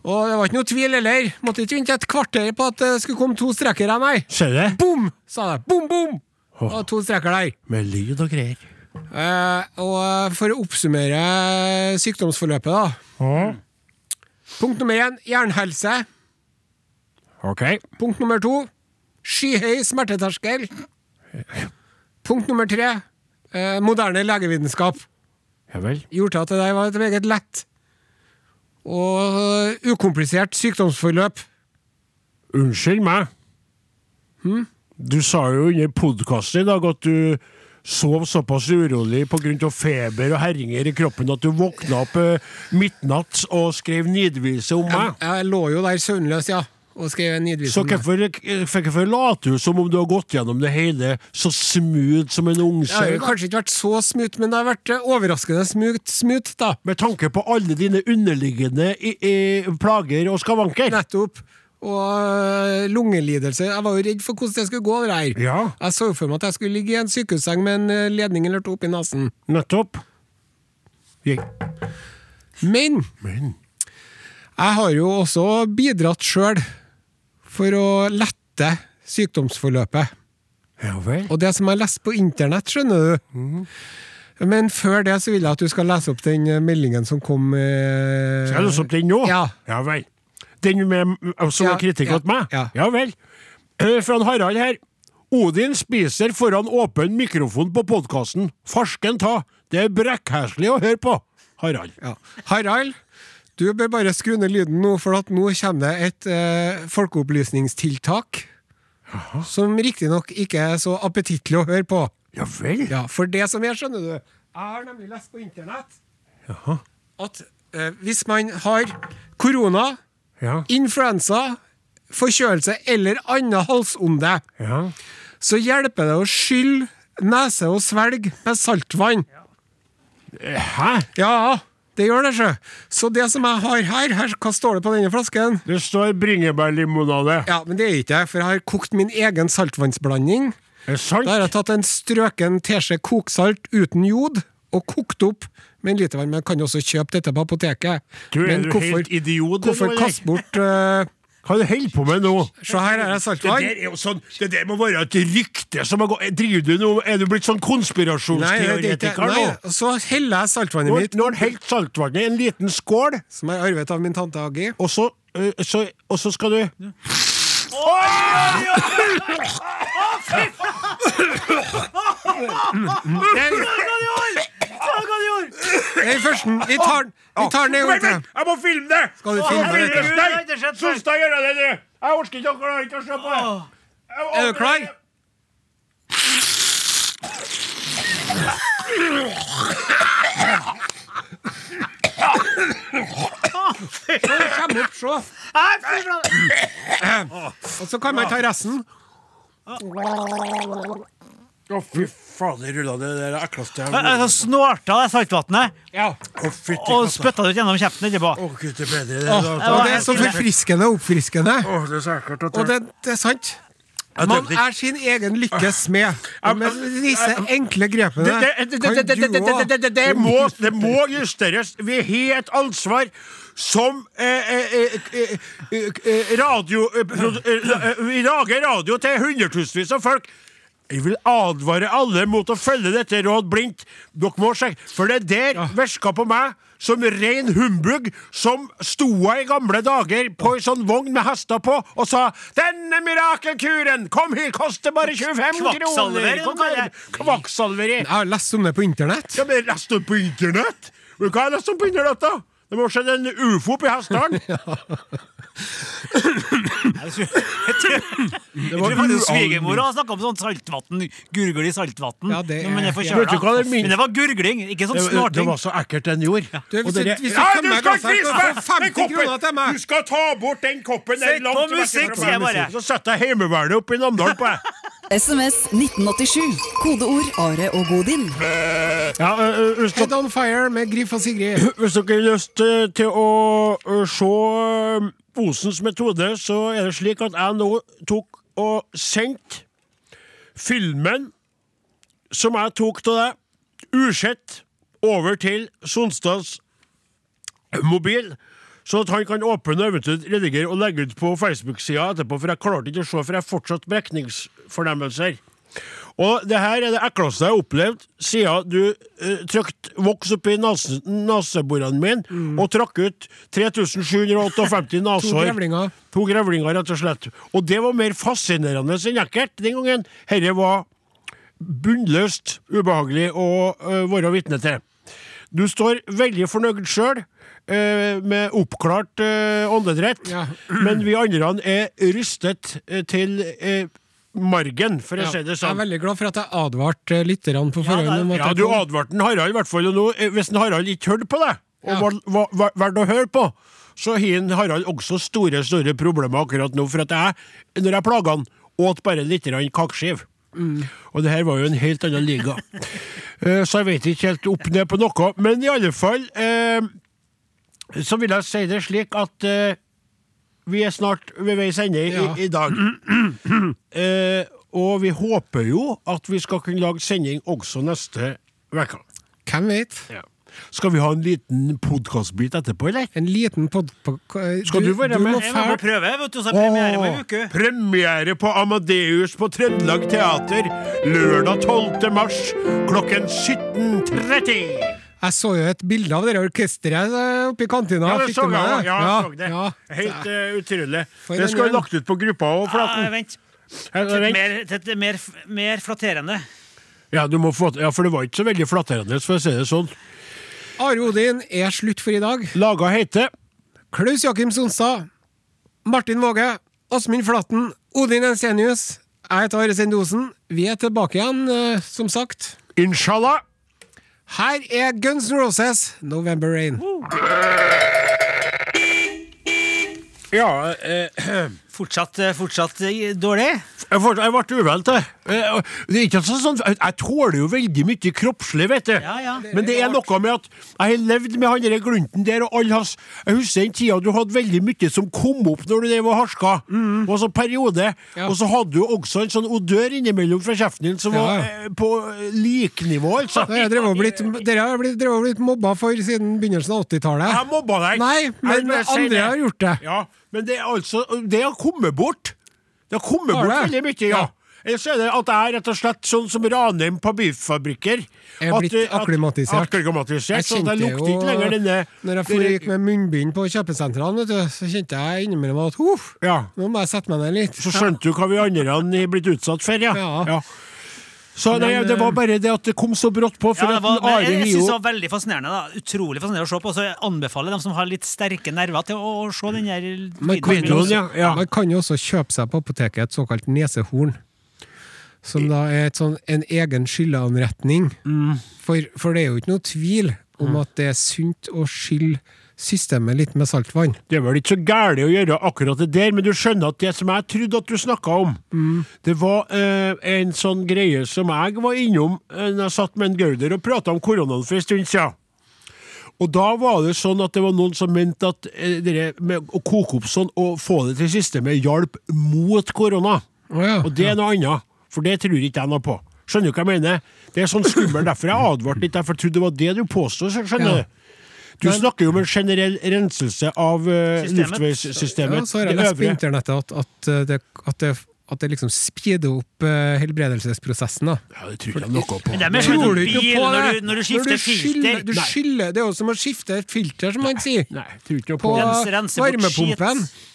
Og det var ikke noe tvil heller. Måtte ikke vente et kvarter på at det skulle komme to streker her, nei. Skjer det? Bom! sa det. Bom, bom! Og to streker der. Med lyd og greier. Eh, og eh, for å oppsummere sykdomsforløpet, da. Punkt nummer én jernhelse. Ok. Punkt nummer to skyhøy smerteterskel. Punkt nummer tre eh, moderne legevitenskap. Ja vel. Gjorde at det der var et meget lett og eh, ukomplisert sykdomsforløp. Unnskyld meg. Du sa jo under podkasten i dag at du sov såpass urolig pga. feber og herringer i kroppen at du våkna opp eh, midnatt og skrev nidvise om Jeg, meg. jeg lå jo der søvnløs, ja, og skrev en Så om det. hvorfor hvorfor later du som om du har gått gjennom det hele så smooth som en Jeg har ungsau? jo kanskje ikke vært så smooth, men det har vært eh, overraskende smooth, smooth da. Med tanke på alle dine underliggende i, i, plager og skavanker. Nettopp. Og øh, lungelidelse. Jeg var jo redd for hvordan det skulle gå. over her. Ja. Jeg så for meg at jeg skulle ligge i en sykehusseng med en ledning eller to oppi nesen. Nettopp. Yeah. Men men jeg har jo også bidratt sjøl for å lette sykdomsforløpet. Ja vel. Og det som jeg har lest på internett, skjønner du. Men før det så vil jeg at du skal lese opp den øh, meldingen som kom eh... Skal jeg lese opp den nå? Ja. Ja vel. Den med, som Ja, er kritikk ja, meg? ja. vel. Eh, Fra Harald her. Odin spiser foran åpen mikrofon på podkasten. Farsken ta! Det er brekkheslig å høre på! Harald. Ja. Harald, du bør bare skru ned lyden nå, for at nå kommer det et eh, folkeopplysningstiltak. Som riktignok ikke er så appetittlig å høre på. Ja vel? Ja, For det som er, skjønner du Jeg har nemlig lest på internett at eh, hvis man har korona, Ja. influensa forkjølelse eller annet halsonde, Ja. så hjelper det å skylle nese og svelg med saltvann. Hæ? Ja, det gjør det, sjø. Så det som jeg har her, her Hva står det på denne flasken? Det står bringebærlimonade. Ja, men det er ikke det, for jeg har kokt min egen saltvannsblanding. Er det sant? Da har jeg tatt en strøken teskje koksalt uten jod og kokt opp med en liter vann. Men jeg kan også kjøpe dette på apoteket. Du, er men du helt idiot, Hvorfor kaste bort eh, Hva er du holder på med nå? Se her er det Det saltvann. der er jo sånn Det der må være et rykte som har gått Driver du nå Er du blitt sånn Nei, det er konspirasjonsteoretiker nei, nå? og så heller jeg saltvannet mitt, nå har han helt saltvannet i en liten skål, som jeg arvet av min tante Agi. og så, øh, så, og så skal du Den første. Vi tar Vi tar den en gang til. Jeg må filme det! Skal du filme det? Nei, Solstad gjør det du! Jeg orker ikke å klare ikke å se på det. Er du klar? Kom opp, se. Og så kan man ta resten. Å, fy Fader, rulla det der ekleste jeg har vært Snorta det saltvannet ja. og spytta det ut gjennom kjeften etterpå. Å, Gud, det, bedre, det, Åh, det, det er så forfriskende og oppfriskende. Åh, det er så ekkelt Og det, det er sant. Man er sin egen lykkes smed. Med disse enkle grepene Det må justeres. Vi har et ansvar som radio Vi lager radio til hundretusenvis av folk. Jeg vil advare alle mot å følge dette råd blindt. Dere må sjekke, for det der virka på meg som ren humbug som sto i gamle dager på ei sånn vogn med hester på og sa 'Denne mirakelkuren! Kom hit, koster bare 25 kroner!' Kvakksalveri. Jeg har lest om det på internett. Ja, men lest opp på internett? Hva har jeg lest om på internett, da? Det må ha skjedd en ufo oppi Hessdalen! Jeg tror faktisk svigermora har snakka om sånn saltvann. gurgle i saltvann. Ja, det er. Vet du hva det min- Men det var gurgling, ikke sånn Det, det snorting. var så ekkelt den gjorde. Du, Og dere- hvis du Ja, du skal glasset, kan meg! du få 50 kroner til Du skal ta bort den koppen Sett på musikk, sier jeg bare. Så setter jeg Heimevernet opp i Namdalen på deg. SMS 1987. Kodeord Are og Godin. Ja, uh, Head on fire med Griff og Sigrid. hvis dere har lyst til å se Osens metode, så er det slik at jeg nå tok og sendte filmen som jeg tok av deg, usett, over til Sonstads mobil. Så at han kan åpne og eventuelt redigere og legge ut på Facebook-sida etterpå, for jeg klarte ikke å se, for jeg har fortsatt brekningsfornemmelser. Og det her er det ekleste jeg har opplevd siden du uh, trykte voks oppi neseborene mine og trakk ut 3758 To grevlinger. To grevlinger, rett og slett. Og det var mer fascinerende enn ekkelt den gangen. Herre var bunnløst ubehagelig å uh, være vitne til. Du står veldig fornøyd sjøl, med oppklart øh, åndedrett, Ja. men vi andre er rystet øh, til margen, for å Ja, si det jeg er sånn. veldig glad for at jeg advarte lytterne på forhånd. Ja, Ja, du advarte Harald, i hvert fall. Og nå, eh, hvis Harald ikke hørte på deg, og Ja. valgte å høre på, så har Harald også store store problemer akkurat nå. For at jeg, når jeg plager han, åt bare litt kakeskive. Mm. Og det her var jo en helt annen liga. Eh, så jeg vet ikke helt opp ned på noe. Men i alle fall eh, så vil jeg si det slik at eh, vi er snart ved veis ende i, Ja. i dag. Og vi håper jo at vi skal kunne lage sending også neste uke. Hvem vet? Skal vi ha en liten podkastbit etterpå, eller? En liten pod... Skal du være med? må Jeg må prøve, vet du, så er premiere på en uke. Premiere på Amadeus på Trøndelag Teater lørdag 12. mars klokken 17.30. Jeg så jo et bilde av det orkesteret eh, oppe i kantina. Ja, det så jeg. Ja, jeg så det. ja. Helt uh, utrolig. For Det skal vi lagt ut på gruppa òg, Ah, Flaten. vent. Ja, vent. Mer, det er mer, mer flatterende. Ja, du må få, ja, for det var ikke så veldig flatterende, for å si det sånn. Are Odin er slutt for i dag. Laga heter Klaus Jakim Sonstad, Martin Våge, Åsmund Flatten, Odin Ensenius. Jeg heter Are Sendosen. Vi er tilbake igjen, eh, som sagt. Inshallah. Her er Guns N' Roses, 'November Rain'. Ja, eh, Fortsatt, eh, fortsatt eh, dårlig? Jeg, jeg ble uvel til. Eh, er ikke sånn, jeg, jeg tåler jo veldig mye kroppslig, vet du. Ja, ja. Men det er noe med at jeg har levd med han der glunten der, og alle hans Jeg husker den tida du hadde veldig mye som kom opp når du drev og harska. Mm. Og så periode. Og så hadde du også en sånn odør innimellom fra kjeften din som Ja. var eh, på eh, liknivå, altså. Dere har jeg blitt, blitt, blitt mobba for siden begynnelsen av 80-tallet. Jeg mobba deg. Nei, Jeg men andre har gjort det. Ja, men det er altså Det har kommet bort. Det har kommet Har bort det? veldig mye, ja. Eller så er det at jeg er rett og slett sånn som Ranheim på bilfabrikker. Jeg er blitt At, akklimatisert. akklimatisert, Jeg så kjente det jo lukter lenger denne Når jeg for gikk med munnbind på kjøpesentrene, så kjente jeg innimellom at Ja. nå må jeg sette meg ned litt. Så skjønte du hva vi andre har blitt utsatt for, ja. Ja. Så nei, det var bare det at det kom så brått på. For Ja, det var, men Are jeg, jeg synes det var veldig fascinerende. da Utrolig fascinerende å se på. Så jeg anbefaler dem som har litt sterke nerver, til å, å se den der Man Videoen, ja, ja. man kan jo også kjøpe seg på apoteket et såkalt nesehorn. Som da er et sånn, en egen skylleanretning. Mm. For, for det er jo ikke noe tvil om at det er sunt å skylle systemet litt med saltvann. Det er vel ikke så gærent å gjøre akkurat det der, men du skjønner at det som jeg trodde at du snakka om, det var eh, en sånn greie som jeg var innom eh, når jeg satt med en Gauder og prata om koronaen for en stund siden. Og da var det sånn at det var noen som mente at eh, det med å koke opp sånn og få det til systemet hjalp mot korona. Oh ja, Og det er noe annet, for det tror ikke jeg noe på. Skjønner du hva jeg mener? Det er sånn skummelt, derfor jeg advarte litt, derfor jeg trodde det var det du påstod. skjønner Ja. du? Du snakker jo om en generell renselse av uh, luftveissystemet. Ja, så har jeg det lest på internettet at, at, eh, det, at, det, at det liksom speeder opp uh, helbredelsesprosessen. da. Ja, det tror jeg noe på. Men det Tror du ikke bil på når du, når du skifter skyller, filter. du skiller, det er jo som å skifte et filter, som man sier. Nei, tror ikke noe På på. Rense- rense varmepumpen. skit.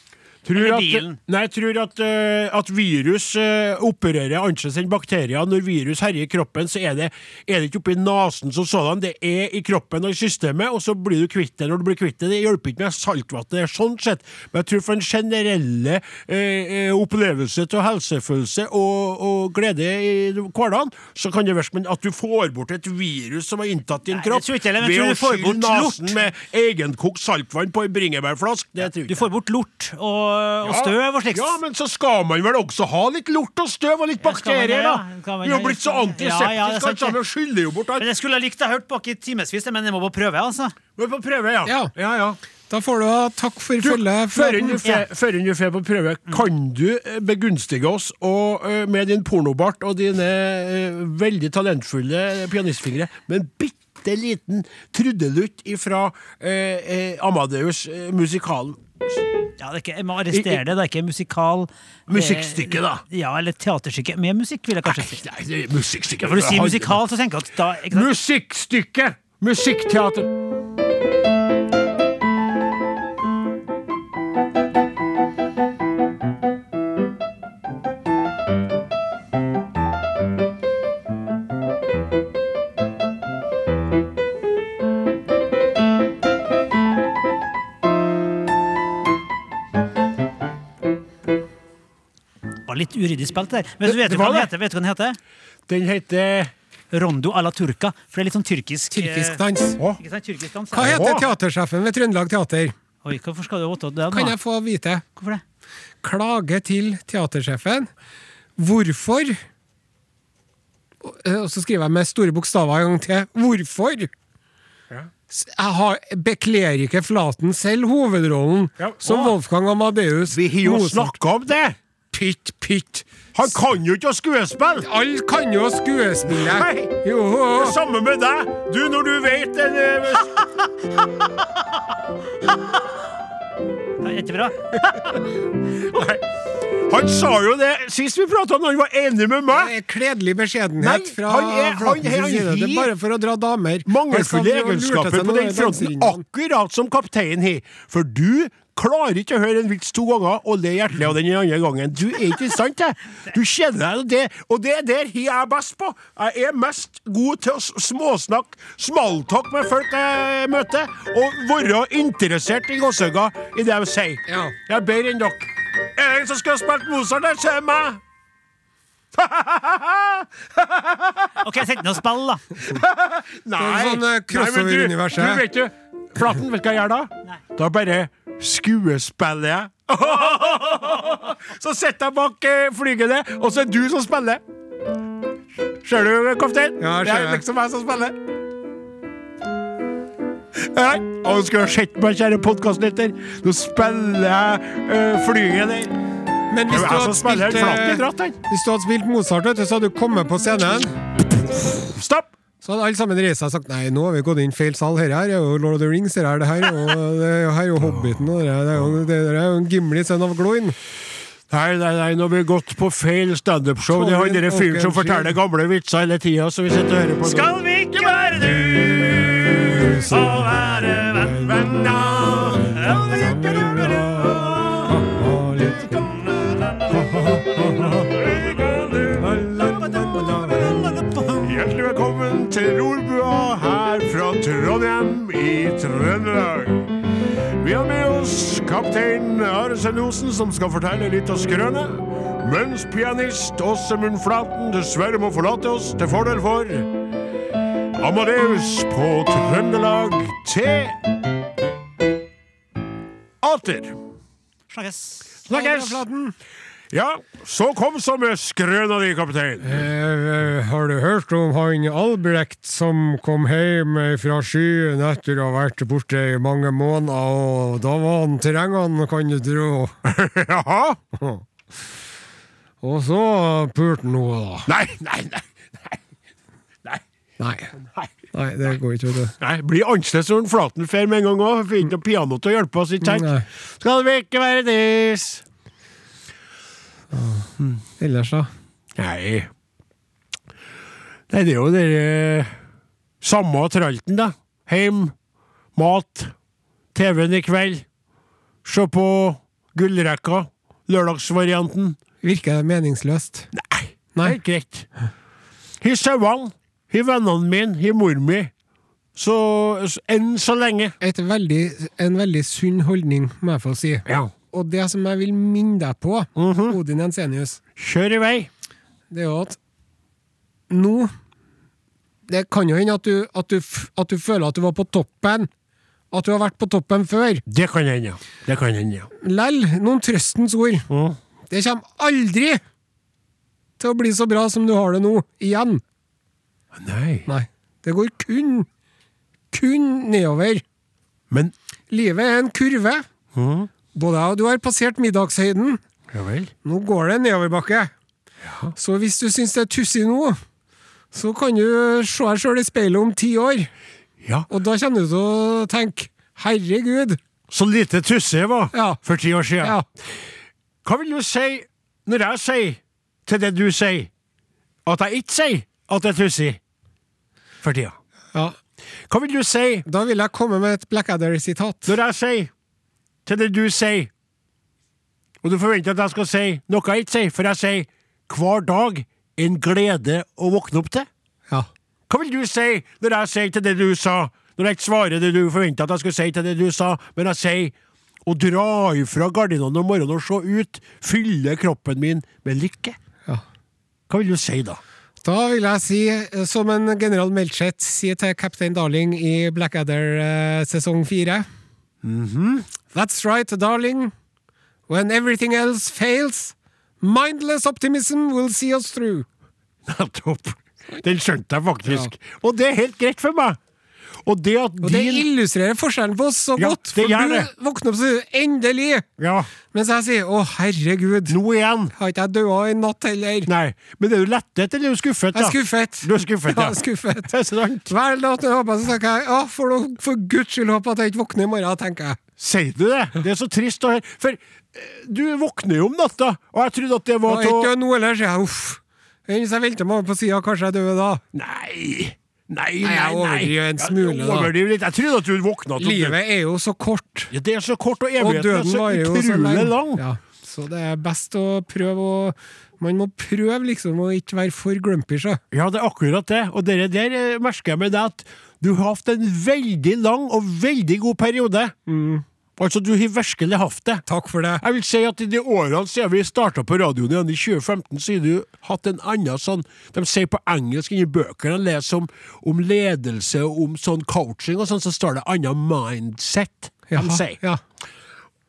Tror at, nei, jeg tror at, uh, at virus uh, opererer annerledes enn bakterier. Når virus herjer kroppen, så er det, er det ikke oppi nesen som sådan, det er i kroppen og i systemet, og så blir du kvitt det når du blir kvitt det. Det hjelper ikke med saltvann, sånn sett. Men jeg tror for den generelle eh, eh, opplevelse av helsefølelse og, og glede i hverdagen, så kan det virke at du får bort et virus som har inntatt din Nei, kropp, ikke jeg, jeg ved å du skylle bort nesen med egenkokt saltvann på en bringebærflask. Det tror jeg Du får bort lort og, og støv og slikt. Ja, men så skal man vel også ha litt lort og støv og litt bakterier, da! Vi har blitt så antiseptiske alt sammen og skyller jo bort Men jeg skulle ha likt å ha hørt bak i timevis, men jeg må bare prøve. altså. Vi får prøve, ja. Ja. ja, ja. Da får du ha takk for følget. før du drar på prøve, kan du eh, begunstige oss og, eh, med din pornobart og dine uh, veldig talentfulle pianistfingre med en bitte liten trudelutt ifra eh, eh, Amadeus, eh, musikalen? Ja, det er ikke, jeg må arrestere det. Det er ikke musikal Musikkstykke, da. Eh, ja, eller teaterstykke. Med musikk, vil jeg kanskje si. Nei, er musikkstykke. Ja, for du sier musikal, så tenker jeg at da? Musikkstykke! Musikkteater. Var litt uryddig spilt der. Men det, vet du hva den det. heter? Vet du hva den heter? Den heter Rondo à la turca. For det er litt sånn tyrkisk Tyrkisk eh, dans. Å, Ikke sant? Tyrkisk dans. Hva heter teatersjefen ved Trøndelag Teater? Oi, hvorfor skal du vite det? Kan jeg få vite? Hvorfor det? Klage til teatersjefen. Hvorfor Og så skriver jeg med store bokstaver en gang til. Hvorfor? Jeg har, bekler ikke Flaten selv hovedrollen Ja, som. Wolfgang Amadeus Vi har jo snakka om det! Pytt, pytt. Han kan jo ikke å skuespille! Alle kan jo å skuespille. Nei. Jo. Det samme med deg. Du, når du vet en, eh, er ikke bra? Nei. Han sa jo det sist vi prata, når han var enig med meg. Det er Kledelig beskjedenhet Nei, fra Flåttens side. Det er bare for å dra damer. Mangelfulle egenskaper på den fronten, akkurat som kapteinen har. For du klarer ikke å høre en vits to ganger og le hjertelig av den andre gangen. Du er ikke i stand til. Du kjenner deg det, og det er der jeg er best på. Jeg er mest god til å småsnakke, smalltalk med folk jeg møter, og være interessert i gåsehøyder i det de sier. Ja. Jeg er bedre enn dere. Er det en som skulle spilt Mozart der, ser er meg. Ok, sett ned og spill, da. Nei. Sånn, uh, Nei, men du- Du vet du, Flaten, vet du hva jeg gjør da? Nei. Da bare skuespiller jeg. så sitter jeg bak eh, flygene, og så er du som spiller. Ser du, kaptein? Ja, det er liksom jeg som spiller. Nei, og du skulle ha sett meg, kjære podkastlytter. Nå spiller jeg uh, flyget. Men hvis du hadde spilt, eh, hvis du hadde spilt Mozart, så hadde du kommet på scenen. Så hadde alle sammen reist seg og sagt Nei, nå har vi gått inn feil sal. Her er jo Lord of the Rings, her er det her, og det her er jo Hobbiten, og det er er jo, det er jo en Gimli, sønn av Gloin. Nei, nei, nei, nå har vi gått på feil standup-show. Det er han Colin der fyren som forteller gamle vitser hele tida, så vi sitter og hører på. Skal vi ikke være du, så være venn, venner. Trøndelag. Vi har med oss kaptein Aresen Osen, som skal fortelle litt av skrønet. Mens pianist Åsemund Flaten dessverre må forlate oss til fordel for Amadeus på Trøndelag Teater. Snakkes. Snakkes! Ja, så kom så med skrøna di, kaptein. Eh, har du hørt om han Albrecht som kom hjem fra skyen etter å ha vært borte i mange måneder, og da var han terrengene, kan du tro. Jaha? Og så pulte han henne, da. Nei, nei, nei. nei. Nei. Nei. Det går ikke, Det. Nei, Blir annerledes når Flaten fer med en gang òg. Får ikke noe piano til å hjelpe oss. ikke sant? Skal vi ikke være dis? Ellers, da? Nei Nei, det er jo det eh, samme tralten, da. Heim, mat, TV-en i kveld. Se på gullrekka. Lørdagsvarianten. Virker det meningsløst? Nei, Nei. helt greit. Har sauene, har vennene mine, har mor mi. Så- enn så lenge. Et veldig, en veldig sunn holdning, må jeg få si. Ja. Og det som jeg vil minne deg på, Odin Jensenius, Kjør i vei. det er jo at nå Det kan jo hende at du, at, du, at du føler at du var på toppen. At du har vært på toppen før. Det kan hende, ja. Det kan hende, ja. Lell, noen trøstens ord. Mm. Det kommer aldri til å bli så bra som du har det nå, igjen. Nei. Nei. Det går kun, kun nedover. Men Livet er en kurve. mm, Både jeg og du har passert middagshøyden. Ja vel. Nå går det nedoverbakke. Så hvis du syns det er tussig nå, så kan du se deg sjøl i speilet om ti år. Ja. Og da kommer du til å tenke herregud. Så lite tussig jeg var Ja. for ti år siden. Ja. Hva vil du si når jeg sier til det du sier, at jeg ikke sier at det er tussig for tida? ja. Hva vil du si Da vil jeg komme med et Blackadder-sitat. når jeg sier til det du sier, og du forventer at jeg skal si noe jeg ikke sier, for jeg sier hver dag en glede å våkne opp til? Ja. Hva vil du si når jeg sier til det du sa, når jeg ikke svarer det du forventa at jeg skulle si til det du sa, men jeg sier å dra ifra gardinene om morgenen og se ut, fylle kroppen min med lykke? Ja. Hva vil du si da? Da vil jeg si, eh, som en general Melchett sier til Captain Darling i Blackadder eh, sesong fire That's right, darling. When everything else fails, mindless optimism will see us through. Nettopp. Den skjønte jeg faktisk. Og det er helt greit for meg. Og det at Og det illustrerer forskjellen på oss så Ja, godt, for du våkner opp og 'endelig', Ja, mens jeg sier 'å, herregud', nå igjen. har ikke jeg daua i natt heller? Nei, men er du lettet eller er du skuffet? Jeg er skuffet. Du er skuffet, ja. ja. skuffet. Det er sant. Hver natt når jeg håper, så tenker jeg 'å, for, noe- for guds skyld håper at jeg ikke våkner i morgen', tenker jeg. Sier du det? Det er så trist å høre. For eh, du våkner jo om natta, og jeg trodde at det var til ikke nå heller, sier jeg 'uff'. Hvis jeg velter meg over på sida, kanskje jeg dør da. Nei. Nei, Nei, jeg overdriver en smule, Jeg, overdriver litt. Jeg trodde at du våkna til Livet er jo så kort, ja, Det er så kort, og og er så utrolig lang. Ja, så det er best å prøve å Man må prøve liksom å ikke være for grumpy, så. Ja, det er akkurat det. Og det der eh, merker jeg med deg at du har hatt en veldig lang og veldig god periode. Altså, du har virkelig hatt det. Takk for det. Jeg vil si at i de årene siden vi starta på radioen igjen i 2015, så har du hatt en annen sånn De sier på engelsk inni bøkene jeg leser om, om ledelse og om sånn coaching og sånn, så står det annen mindset. De Jaha, sier. ja.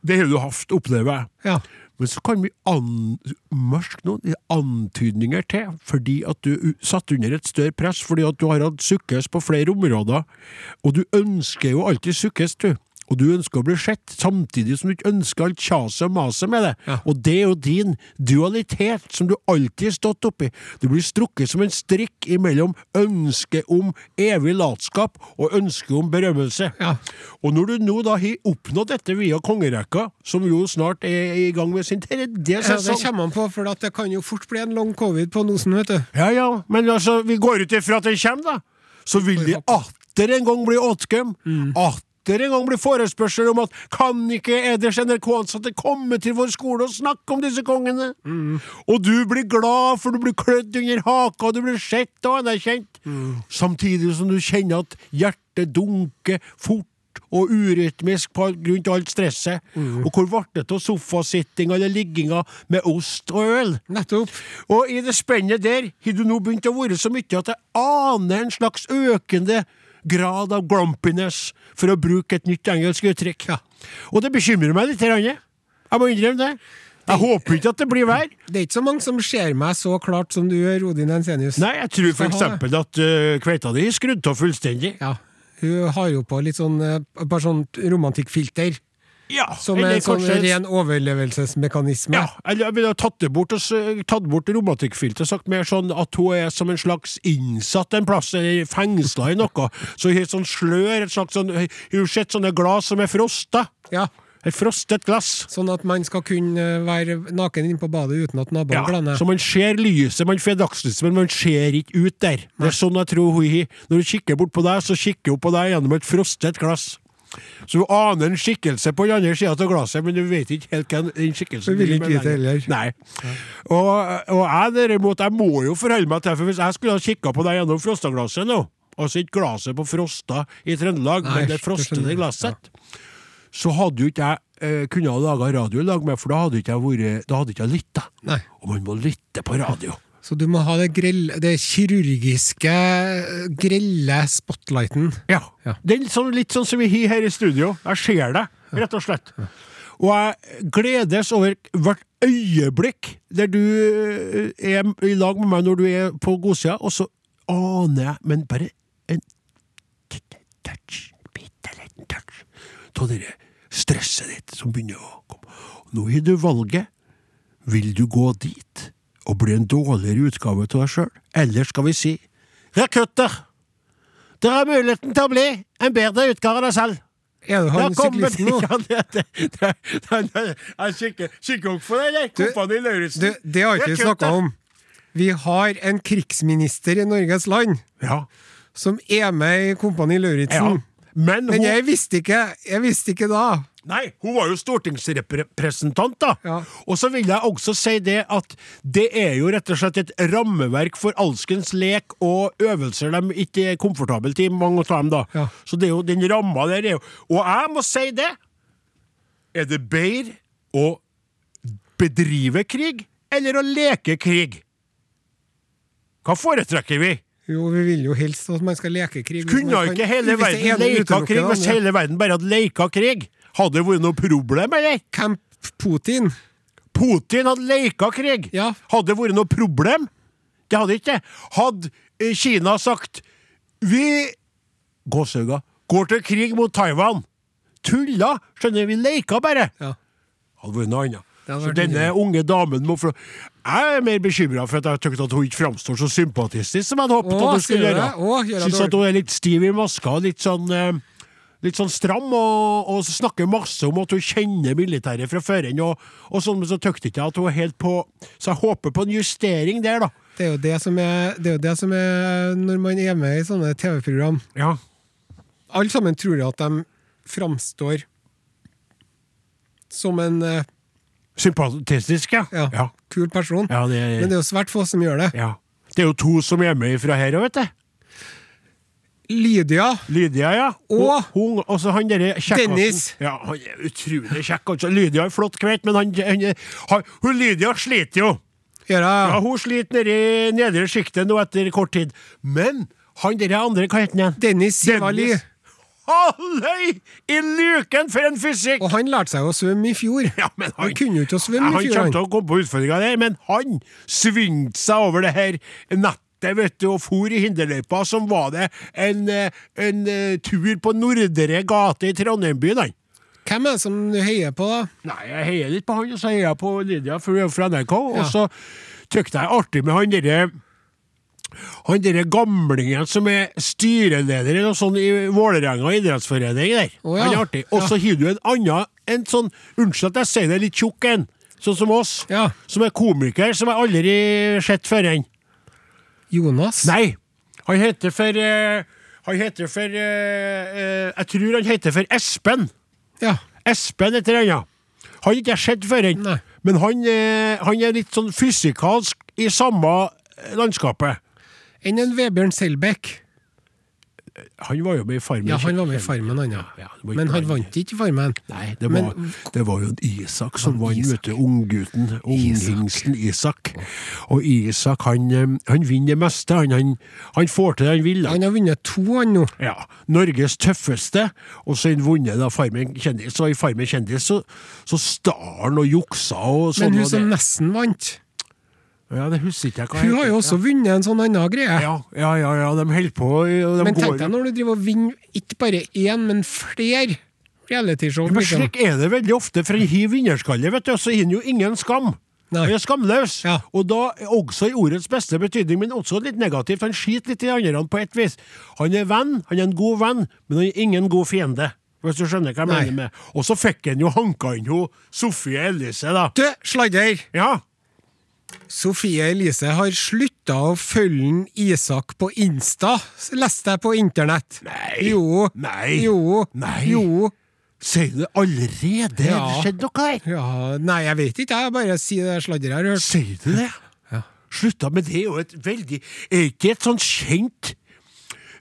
Det har du hatt, opplever jeg. Ja. Men så kan vi an noen antydninger til, fordi at du satt under et større press, fordi at du har hatt sukkes på flere områder, og du ønsker jo alltid sukkes, du. Og du ønsker å bli sett, samtidig som du ikke ønsker alt kjaset og maset med det. Ja. Og det er jo din dualitet, som du alltid har stått oppi. Du blir strukket som en strikk imellom ønsket om evig latskap og ønsket om berømmelse. Ja. Og når du nå da har oppnådd dette via kongerekka, som jo snart er i gang med sin tredje Ja, det kommer han på, for det kan jo fort bli en long covid på nosen, vet du. Ja, ja, men altså, vi går ut ifra at den kommer, da. Så vil de atter en gang bli åtgøm. Atter en gang blir forespørsel om at kan ikke eders NRK-ansatte komme til vår skole og snakke om disse kongene? Og du blir glad, for du blir klødd under haka, og du blir sett og anerkjent. Samtidig som du kjenner at hjertet dunker fort og urytmisk på grunn av alt stresset. Og hvor ble det av sofasittinga eller ligginga med ost og øl? Nettopp. Og i det spennet der har du nå begynt å være så mye at jeg aner en slags økende grad av grumpiness, for å bruke et nytt engelsk uttrykk. Og det bekymrer meg litt. Jeg må innrømme det. Jeg håper ikke at det blir verre. Det er ikke så mange som ser meg så klart som du gjør, Odin Ensenius. Nei, jeg tror eksempel at uh, kveita di er skrudd av fullstendig. Ja. Hun har jo på litt sånn eh, bare sånn romantikkfilter, Ja, som er en sånn kanskje- ren overlevelsesmekanisme. Ja, eller jeg ville tatt det bort tatt bort romantikkfilteret og sagt mer sånn at hun er som en slags innsatt en plass, eller fengsla i noe. Så hun har sånn slør, et slags sånn Hun har sett sånne glass som er frosta. Ja. Et frostet glass. Sånn at man skal kunne være naken inne på badet uten at naboen Ja, glaner. så man ser lyset, man får dagslyset, men man ser ikke ut der. Det er sånn jeg tror hun har. Når hun kikker bort på deg, så kikker hun på deg gjennom et frostet glass. Så du aner en skikkelse på den andre sida av glasset, men du vet ikke helt hvem den skikkelsen Du vil ikke vite heller. Nei. Og, og jeg derimot, jeg må jo forholde meg til for hvis jeg skulle ha kikka på deg gjennom frostaglasset nå, altså ikke glasset på Frosta i Trøndelag, Nei, men det frostede glasset, ja. så hadde jo ikke jeg eh, kunnet ha laga radio i lag med, for da hadde ikke jeg vært Da hadde ikke jeg lytta. Og man må lytte på radio. Så du må ha det, grell, det kirurgiske, eh, grelle spotlighten. Ja. Ja. Det er litt sånn, litt sånn som vi har her i studio. Jeg ser det, rett og slett. Og jeg gledes over hvert øyeblikk der du eh, er i lag med meg når du er på godsida, og så aner jeg, men bare en touch, bitte liten touch, av det stresset ditt som begynner å komme. Nå har du valget. Vil du gå dit og bli en dårligere utgave av deg sjøl, eller skal vi si Rekutter! Dere har muligheten til å bli en bedre utgave av deg selv. Er Det han syklisten nå? Ja, det, det, det, det, jeg kikker, opp for deg, Kompani Lauritzen. Det har ikke vi snakka om. Vi har en krigsminister i Norges land Ja. som er med i Kompani ja. Lauritzen. Men Men hun, jeg visste ikke Jeg visste ikke da. nei, hun var jo stortingsrepresentant, da. Ja. Og så vil jeg også si det at det er jo rett og slett et rammeverk for alskens lek og øvelser de ikke er komfortable i, mange av dem, da. Ja. Så det er jo den ramma der er jo Og jeg må si det! Er det bedre å bedrive krig eller å leke krig? Hva foretrekker vi? Jo, vi vil jo helst at man skal leke krig. Kunne kan- ikke hele verden leka krig hvis andre. hele verden bare hadde leka krig? Hadde det vært noe problem, eller? Camp Putin. Putin hadde leka krig. Ja. Hadde det vært noe problem? Det hadde ikke det. Hadde eh, Kina sagt Vi Gåsehauga går til krig mot Taiwan. Tulla! Skjønner, vi leka bare. Ja. Hadde vært noe annet. Så denne unge damen må få Jeg er mer bekymra for at jeg tykker at hun ikke framstår så sympatistisk som jeg hadde håpet Åh, at hun skulle gjøre. Jeg Syns at hun er litt stiv i maska, litt sånn eh, Litt sånn stram, og, og snakker masse om at hun kjenner militæret fra før og, og sånn, men så tykte ikke jeg at hun er helt på Så jeg håper på en justering der, da. Det er jo det som er, det er, jo det som er når man er med i sånne TV-program. Ja. Alle sammen tror at de framstår som en eh, Sympatisk, ja. ja, Ja, kul person. ja, det, Men det er jo svært få som gjør det. ja. det er jo to som er med fra her òg, vet du. Lydia Lydia, ja. Og- hun, hun så han derre. Dennis. Ja, han er utrolig kjekk. Også. Lydia er flott kveit, men han, han, han, hun Lydia sliter jo. Ja, Ja. Hun sliter nede i nedre sjiktet nå etter kort tid. Men han derre andre, hva heter han igjen? Dennis Sivali. Dennis. Halløy! I luken for en fysikk! Og han lærte seg å svømme i fjor. Ja, men han, kunne jo ikke å svømme ja, i fjor. kommer Han. til å komme på utfordringa der, men han svingte seg over det her nettet vet du, og for i hinderløypa, som var det en, eh, en eh, tur på Nordre gate i Trondheim by, han. Hvem er det som du heier på, da? Nei, jeg heier litt på han, og så heier jeg på Lydia fra NRK. NRK, og så tykte jeg artig med han derre han derre gamlingen som er styreleder eller noe sånt i Vålerenga idrettsforening der. Oh, ja. Han er artig. Og så har du en annen, en sånn, unnskyld at jeg sier det, litt tjukk en, sånn som oss, Ja. som er komiker, som jeg aldri sett før en. Jonas? Nei, han heter for uh, Han heter for uh, Jeg tror han heter for Espen. Ja. Espen et eller annet. Han har ikke jeg sett før en men han, han er litt sånn fysikalsk i samme landskapet. Enn en Vebjørn Selbekk. Han var jo med i Farmen. Ja, han var med i Farmen, han, ja. Men han vant ikke Farmen. Nei, det var, Men- det var jo Isak som vant, vet du. Unggutten. Unghingsten Isak. Og Isak, han, eh, han vinner det meste. Han, han, han får til det han vil. Han har vunnet to, han nå. Ja, Norges tøffeste, og så har han vunnet da Farmen kjendis. Så i Farmen kjendis så, så stal han og juksa og sånn. Men hun som nesten vant, Ja, det husker ikke jeg hva hun har jo også vunnet en sånn annen greie. ja, ja, ja, ja, de holder på. De Men går, tenk deg når du driver og vinner ikke bare én, men flere realityshow. Men liksom. slik er det veldig ofte, for han har vinnerskalle, vet du, så har han jo ingen skam. Han er skamløs. Ja. Og da også i ordets beste betydning, men også litt negativt. Han skiter litt i andre på et vis. Han er venn, han er en god venn, men han er ingen god fiende. Hvis du skjønner hva jeg Nei. mener med Og så fikk han jo hanka inn jo Sofie Elise, da. Du, sladder! Ja. Sofie Elise har slutta å følge Isak på Insta, leste jeg på internett. Nei. Jo. Nei. Jo. Nei. Jo. Sier du det allerede? Ja. Det skjedde noe her? Ja, nei, jeg vet ikke, jeg bare sier det sladderet jeg har hørt. Sier du det? Slutta med det er jo et veldig Er ikke et sånt kjent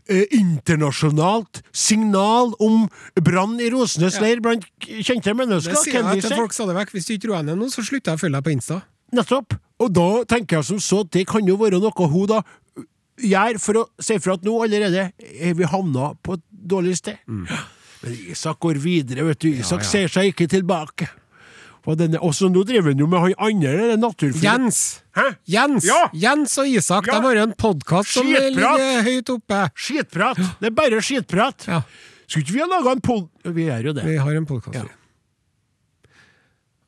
eh, internasjonalt signal om brann i Rosenes leir blant kjente mennesker? Det sier jeg til folk stadig vekk. Hvis du ikke tror henne nå, så slutter jeg å følge deg på Insta. Nettopp. Og da tenker jeg som så at det kan jo være noe hun da gjør for å si fra at nå allerede er vi havna på et dårlig sted. Men Isak går videre, vet du. Isak ja, ja. ser seg ikke tilbake. Og denne, også nå driver han jo med han andre det naturfuglen. Jens! Hæ? Jens Ja. Jens og Isak Ja. det har jo en podkast som ligger høyt oppe. Skitprat! Det er bare skitprat. Ja. Skulle ikke vi ha laga en pod... Vi gjør jo det. Vi har en podkast. Ja.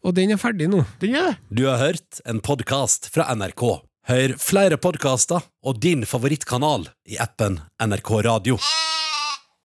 Og den er ferdig nå. Den er det. Du har hørt en podkast fra NRK. Hør flere podkaster og din favorittkanal i appen NRK Radio.